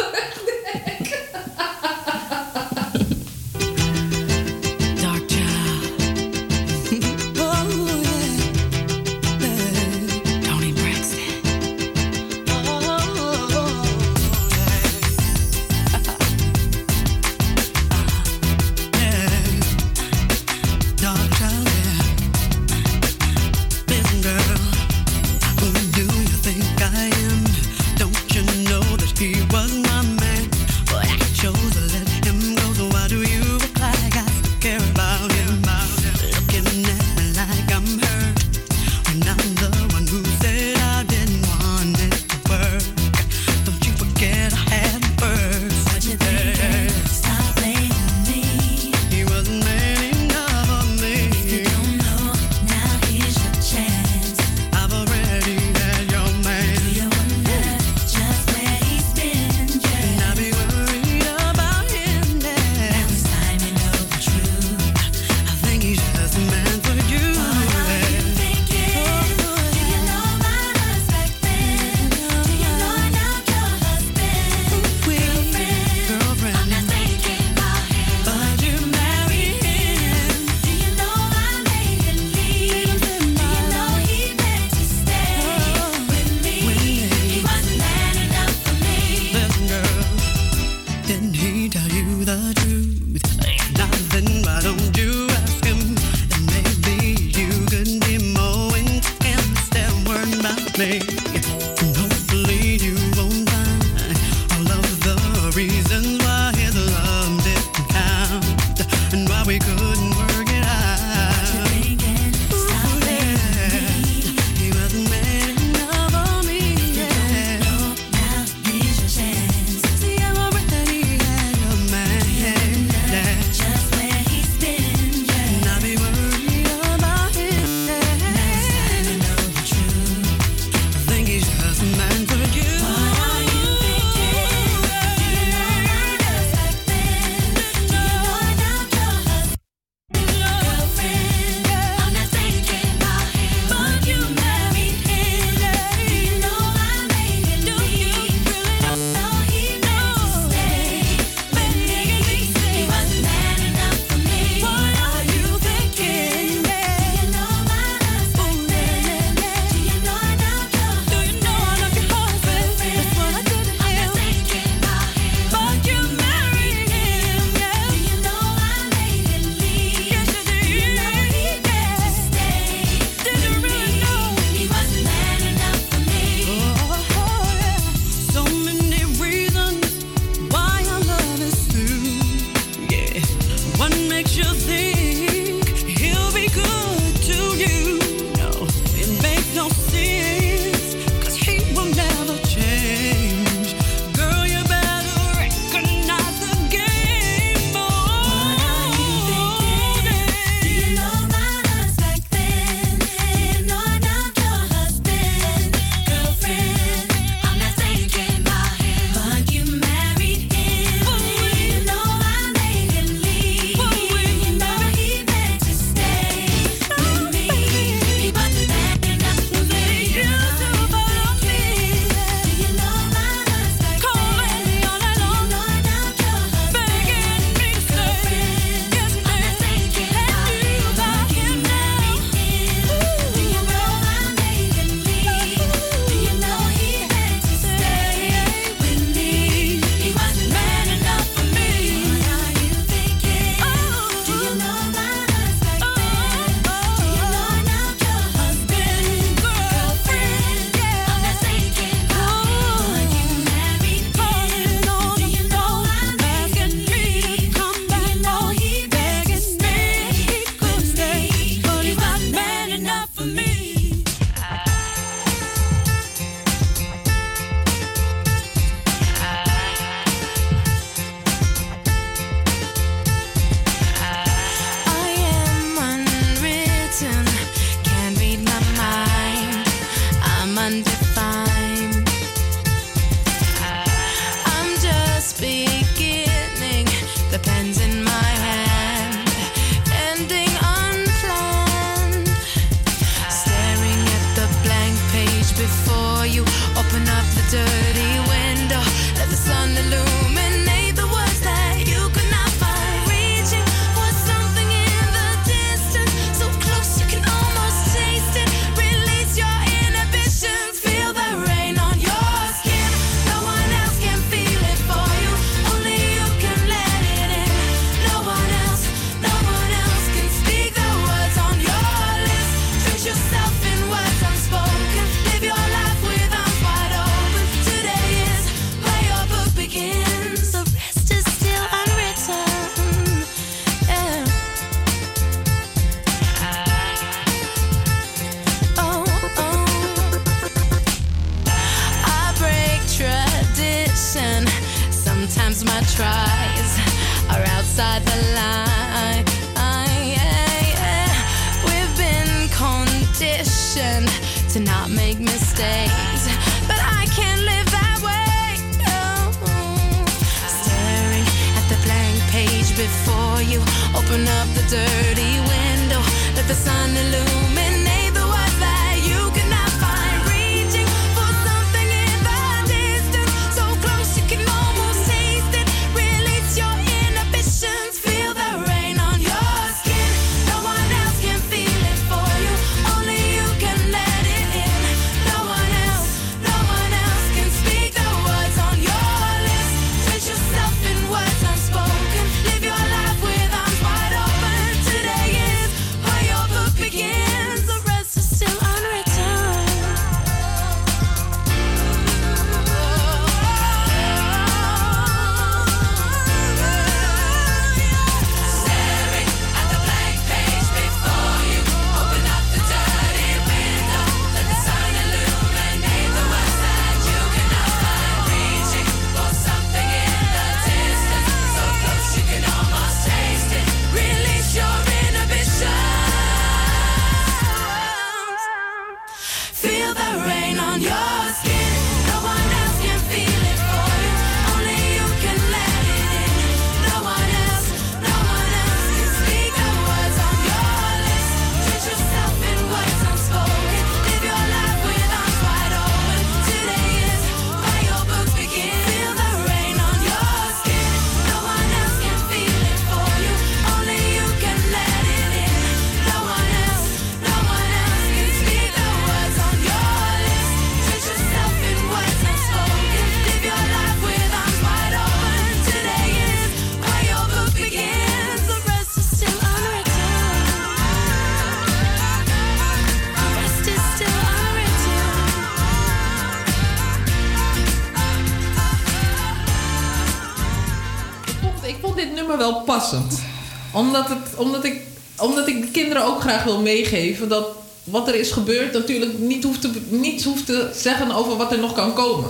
Omdat, het, omdat, ik, omdat ik de kinderen ook graag wil meegeven dat wat er is gebeurd natuurlijk niet hoeft te, niets hoeft te zeggen over wat er nog kan komen.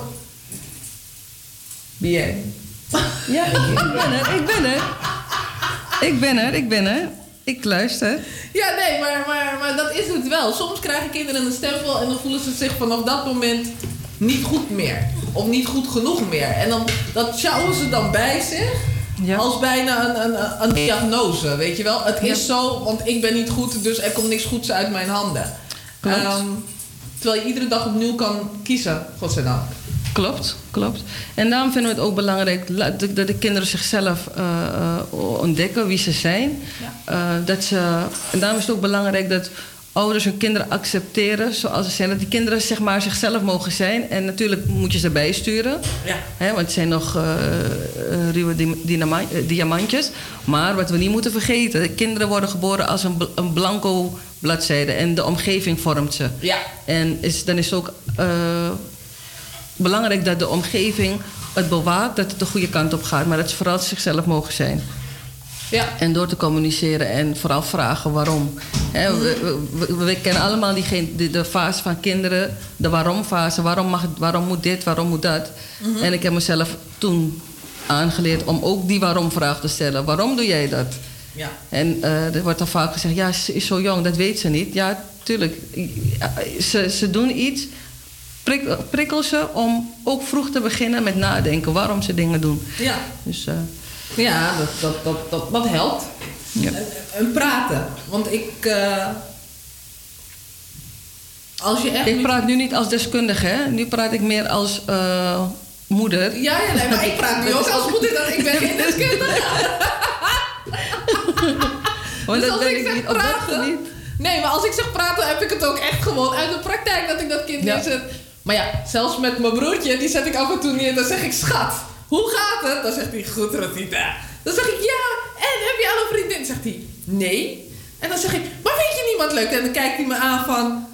Wie jij? Ja, ik, ik ben er, ik ben er. Ik ben er, ik ben er. Ik luister. Ja, nee, maar, maar, maar dat is het wel. Soms krijgen kinderen een stempel en dan voelen ze zich vanaf dat moment niet goed meer. Of niet goed genoeg meer. En dan, dat sjouwen ze dan bij zich. Als bijna een, een, een diagnose, weet je wel. Het is Ja. zo, want ik ben niet goed, dus er komt niks goeds uit mijn handen. Klopt. Ehm, terwijl je iedere dag opnieuw kan kiezen, godzijdank. Klopt, klopt. En daarom vinden we het ook belangrijk la- dat dat de kinderen zichzelf eh, eh, ontdekken wie ze zijn. Eh, dat ze, en daarom is het ook belangrijk dat ouders hun kinderen accepteren zoals ze zijn. Dat die kinderen zeg maar, zichzelf mogen zijn. En natuurlijk moet je ze bijsturen. Ja. Hè, want het zijn nog eh, eh, ruwe eh, diamantjes. Maar wat we niet moeten vergeten... de kinderen worden geboren als een, bl- een blanco bladzijde. En de omgeving vormt ze. Ja. En is, dan is het ook belangrijk dat de omgeving het bewaakt... dat het de goede kant op gaat. Maar dat ze vooral zichzelf mogen zijn. Ja. En door te communiceren en vooral vragen waarom. We, we- we- we kennen allemaal diegene, de, de fase van kinderen, de waarom-fase. Waarom, mag, waarom moet dit, waarom moet dat? Mhm. En ik heb mezelf toen aangeleerd om ook die waarom-vraag te stellen. Waarom doe jij dat? Ja. En eh, er wordt dan vaak gezegd, ja, ze is zo jong, dat weet ze niet. Ja, tuurlijk. Ze, ze doen iets prik- prikkel ze om ook vroeg te beginnen met nadenken waarom ze dingen doen. Ja. Dus, eh, Ja, dat, dat, dat, dat, dat helpt. Ja. En, en praten. Want ik... eh, als je echt... ik praat nu niet als deskundige, hè? nu praat ik meer als eh, moeder. Ja, ja, nee, maar ik praat nu ook als moeder dat ik ben geen deskundige. Dus dat als ik zeg niet, praten... Nee, maar als ik zeg praten, heb ik het ook echt gewoon uit de praktijk dat ik dat kind Ja. neerzet. Maar ja, zelfs met mijn broertje, die zet ik af en toe neer. Dan zeg ik, schat, hoe gaat het? Dan zegt hij, goed Rosita. Dan zeg ik, ja, en heb je al een vriendin? Dan zegt hij, nee. En dan zeg ik, maar weet je niemand leuk? En dan kijkt hij me aan van...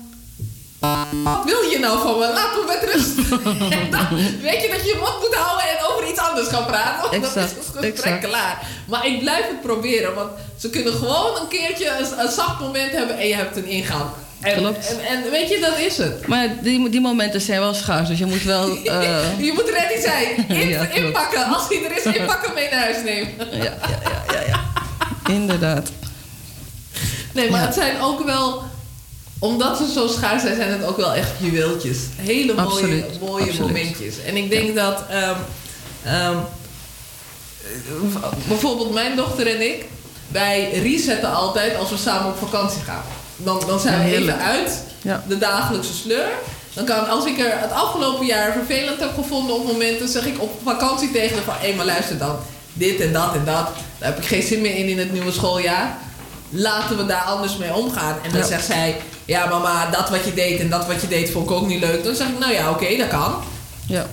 Wat wil je nou van me? Laat me met rust. en dan weet je dat je je mond moet houden en over iets anders gaan praten. Want dan is het gesprek exact. klaar. Maar ik blijf het proberen, want ze kunnen gewoon een keertje een, een zacht moment hebben en je hebt een ingang. En, Klopt. En, en weet je, dat is het. Maar die, die momenten zijn wel schaars, dus je moet wel... eh, Je moet ready zijn. In, Ja, inpakken. Als hij er is, inpakken mee naar huis nemen. ja, ja, ja, ja, ja. Inderdaad. Nee, maar Ja. het zijn ook wel... Omdat ze zo schaars zijn, zijn het ook wel echt juweeltjes. Hele mooie, Absoluut, mooie absoluut. momentjes. En ik denk dat... ehm, ehm, bijvoorbeeld mijn dochter en ik... Wij resetten altijd als we samen op vakantie gaan. Dan, dan zijn we even uit Ja. de dagelijkse sleur. Dan kan, als ik er het afgelopen jaar vervelend heb gevonden op momenten, zeg ik op vakantie tegen haar van, hé, maar luister dan, dit en dat en dat. Daar heb ik geen zin meer in in het nieuwe schooljaar. Laten we daar anders mee omgaan. En dan Ja. zegt zij, ja mama, dat wat je deed en dat wat je deed vond ik ook niet leuk. Dan zeg ik, nou ja, oké, dat kan. Ja.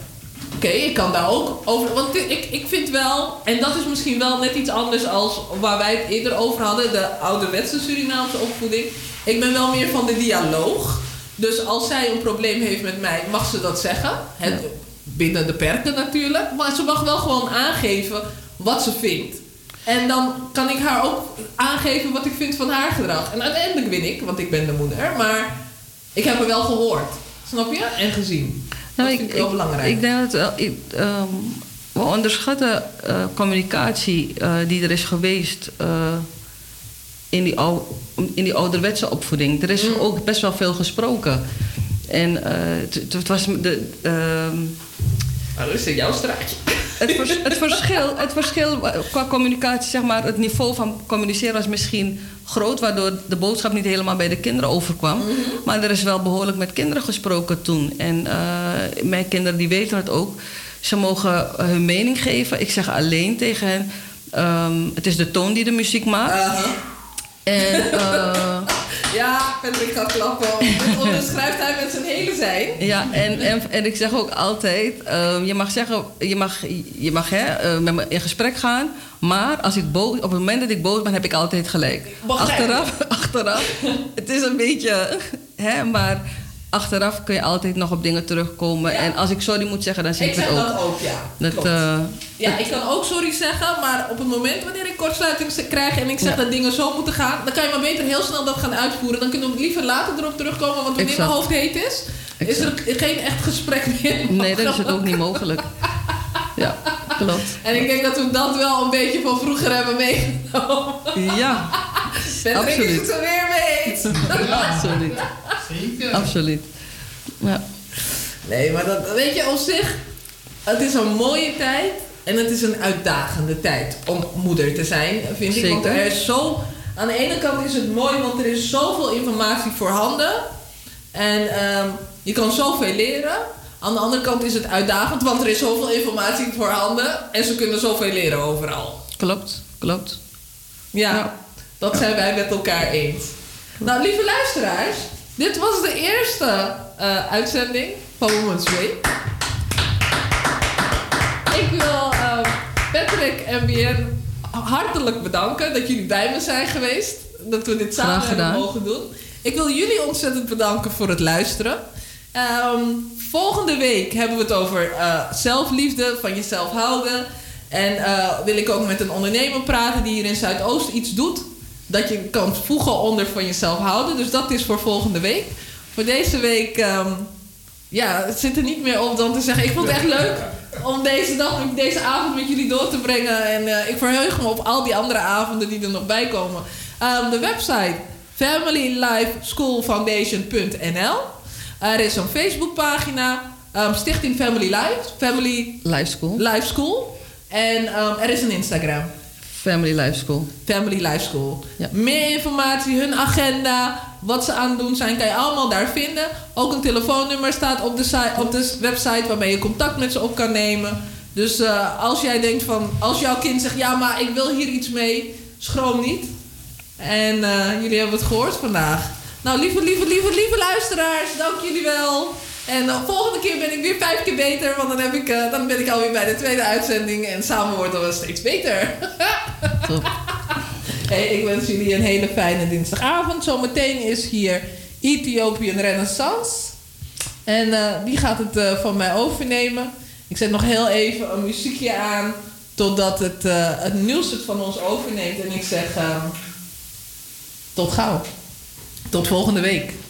Oké, ik kan daar ook over. Want ik, ik vind wel, en dat is misschien wel net iets anders als waar wij het eerder over hadden, de ouderwetse Surinaamse opvoeding. Ik ben wel meer van de dialoog. Dus als zij een probleem heeft met mij, mag ze dat zeggen. Het, Binnen de perken natuurlijk. Maar ze mag wel gewoon aangeven wat ze vindt. En dan kan ik haar ook aangeven wat ik vind van haar gedrag. En uiteindelijk win ik, want ik ben de moeder. Maar ik heb er wel gehoord. Snap je? En gezien. Nou, dat vind ik, wel belangrijk. Ik denk dat wel, ik, ehm, we onderschatten eh, communicatie eh, die er is geweest eh, in, die ou, in die ouderwetse opvoeding. Er is Mm. ook best wel veel gesproken. En eh, het, het was de. ehm, dat is jouw straatje. het, vers- het, verschil, het verschil qua communicatie, zeg maar, het niveau van communiceren was misschien groot, waardoor de boodschap niet helemaal bij de kinderen overkwam. Mhm. Maar er is wel behoorlijk met kinderen gesproken toen. En eh, mijn kinderen die weten het ook. Ze mogen hun mening geven. Ik zeg alleen tegen hen. ehm, het is de toon die de muziek maakt. En eh, Ja, Patrick gaat klappen. Dit onderschrijft hij met zijn hele zijn. Ja, en, en, en ik zeg ook altijd, ehm, je mag zeggen, je mag, je mag hè, eh, met me in gesprek gaan, maar als ik boos, op het moment dat ik boos ben, heb ik altijd gelijk. Begrijp. Achteraf, achteraf, het is een beetje, hè, maar achteraf kun je altijd nog op dingen terugkomen. En als ik sorry moet zeggen, dan zeg Ik ik het zeg ook. dat ook, ja. Dat, Klopt. eh, Ja, ik kan ook sorry zeggen, maar op het moment wanneer ik kortsluiting krijg en ik zeg Ja. dat dingen zo moeten gaan, dan kan je maar beter heel snel dat gaan uitvoeren. Dan kunnen we liever later erop terugkomen, want wanneer Exact. mijn hoofd heet is, is er geen echt gesprek meer. nee, dan is het ook niet mogelijk. Ja, klopt. En ik denk dat we dat wel een beetje van vroeger hebben meegenomen. Ja, is absoluut. het er weer mee eens. Absoluut. Absoluut. Ja. Nee, maar dat, weet je, op zich, het is een mooie tijd en het is een uitdagende tijd om moeder te zijn, vind ik. Want Zeker. er is zo, aan de ene kant is het mooi, want er is zoveel informatie voorhanden en ehm, je kan zoveel leren. Aan de andere kant is het uitdagend, want er is zoveel informatie voorhanden en ze kunnen zoveel leren overal. Klopt, klopt. Ja, dat zijn wij met elkaar eens. Nou, lieve luisteraars, dit was de eerste eh, uitzending van Women's Way. Ik wil eh, Patrick en Bien hartelijk bedanken dat jullie bij me zijn geweest. Dat we dit samen hebben mogen doen. Ik wil jullie ontzettend bedanken voor het luisteren. Ehm, volgende week hebben we het over eh, zelfliefde, van jezelf houden. En eh, wil ik ook met een ondernemer praten die hier in Zuidoost iets doet. Dat je kan voegen onder van jezelf houden. Dus dat is voor volgende week. Voor deze week, ehm, ja, het zit er niet meer op dan te zeggen. Ik vond het echt leuk om deze dag, deze avond met jullie door te brengen. En eh, ik verheug me op al die andere avonden die er nog bij komen. Ehm, de website familylifeschoolfoundation.nl. Er is een Facebookpagina, ehm, Stichting Family Life. Family Life School. Life School. En ehm, er is een Instagram. Family Life School. Family Life School. Meer informatie, hun agenda, wat ze aan het doen zijn, kan je allemaal daar vinden. Ook een telefoonnummer staat op de, site, op de website waarmee je contact met ze op kan nemen. Dus eh, als jij denkt van, als jouw kind zegt, ja maar ik wil hier iets mee, schroom niet. En eh, jullie hebben het gehoord vandaag. Nou, lieve, lieve, lieve, lieve luisteraars, dank jullie wel. En de volgende keer ben ik weer vijf keer beter, want dan, heb ik, eh, dan ben ik alweer bij de tweede uitzending en samen worden we steeds beter. Hey, ik wens jullie een hele fijne dinsdagavond. Zometeen is hier Ethiopian Renaissance. En eh, die gaat het eh, van mij overnemen. Ik zet nog heel even een muziekje aan. Totdat het, eh, het nieuws het van ons overneemt. En ik zeg ehm, tot gauw. Tot volgende week.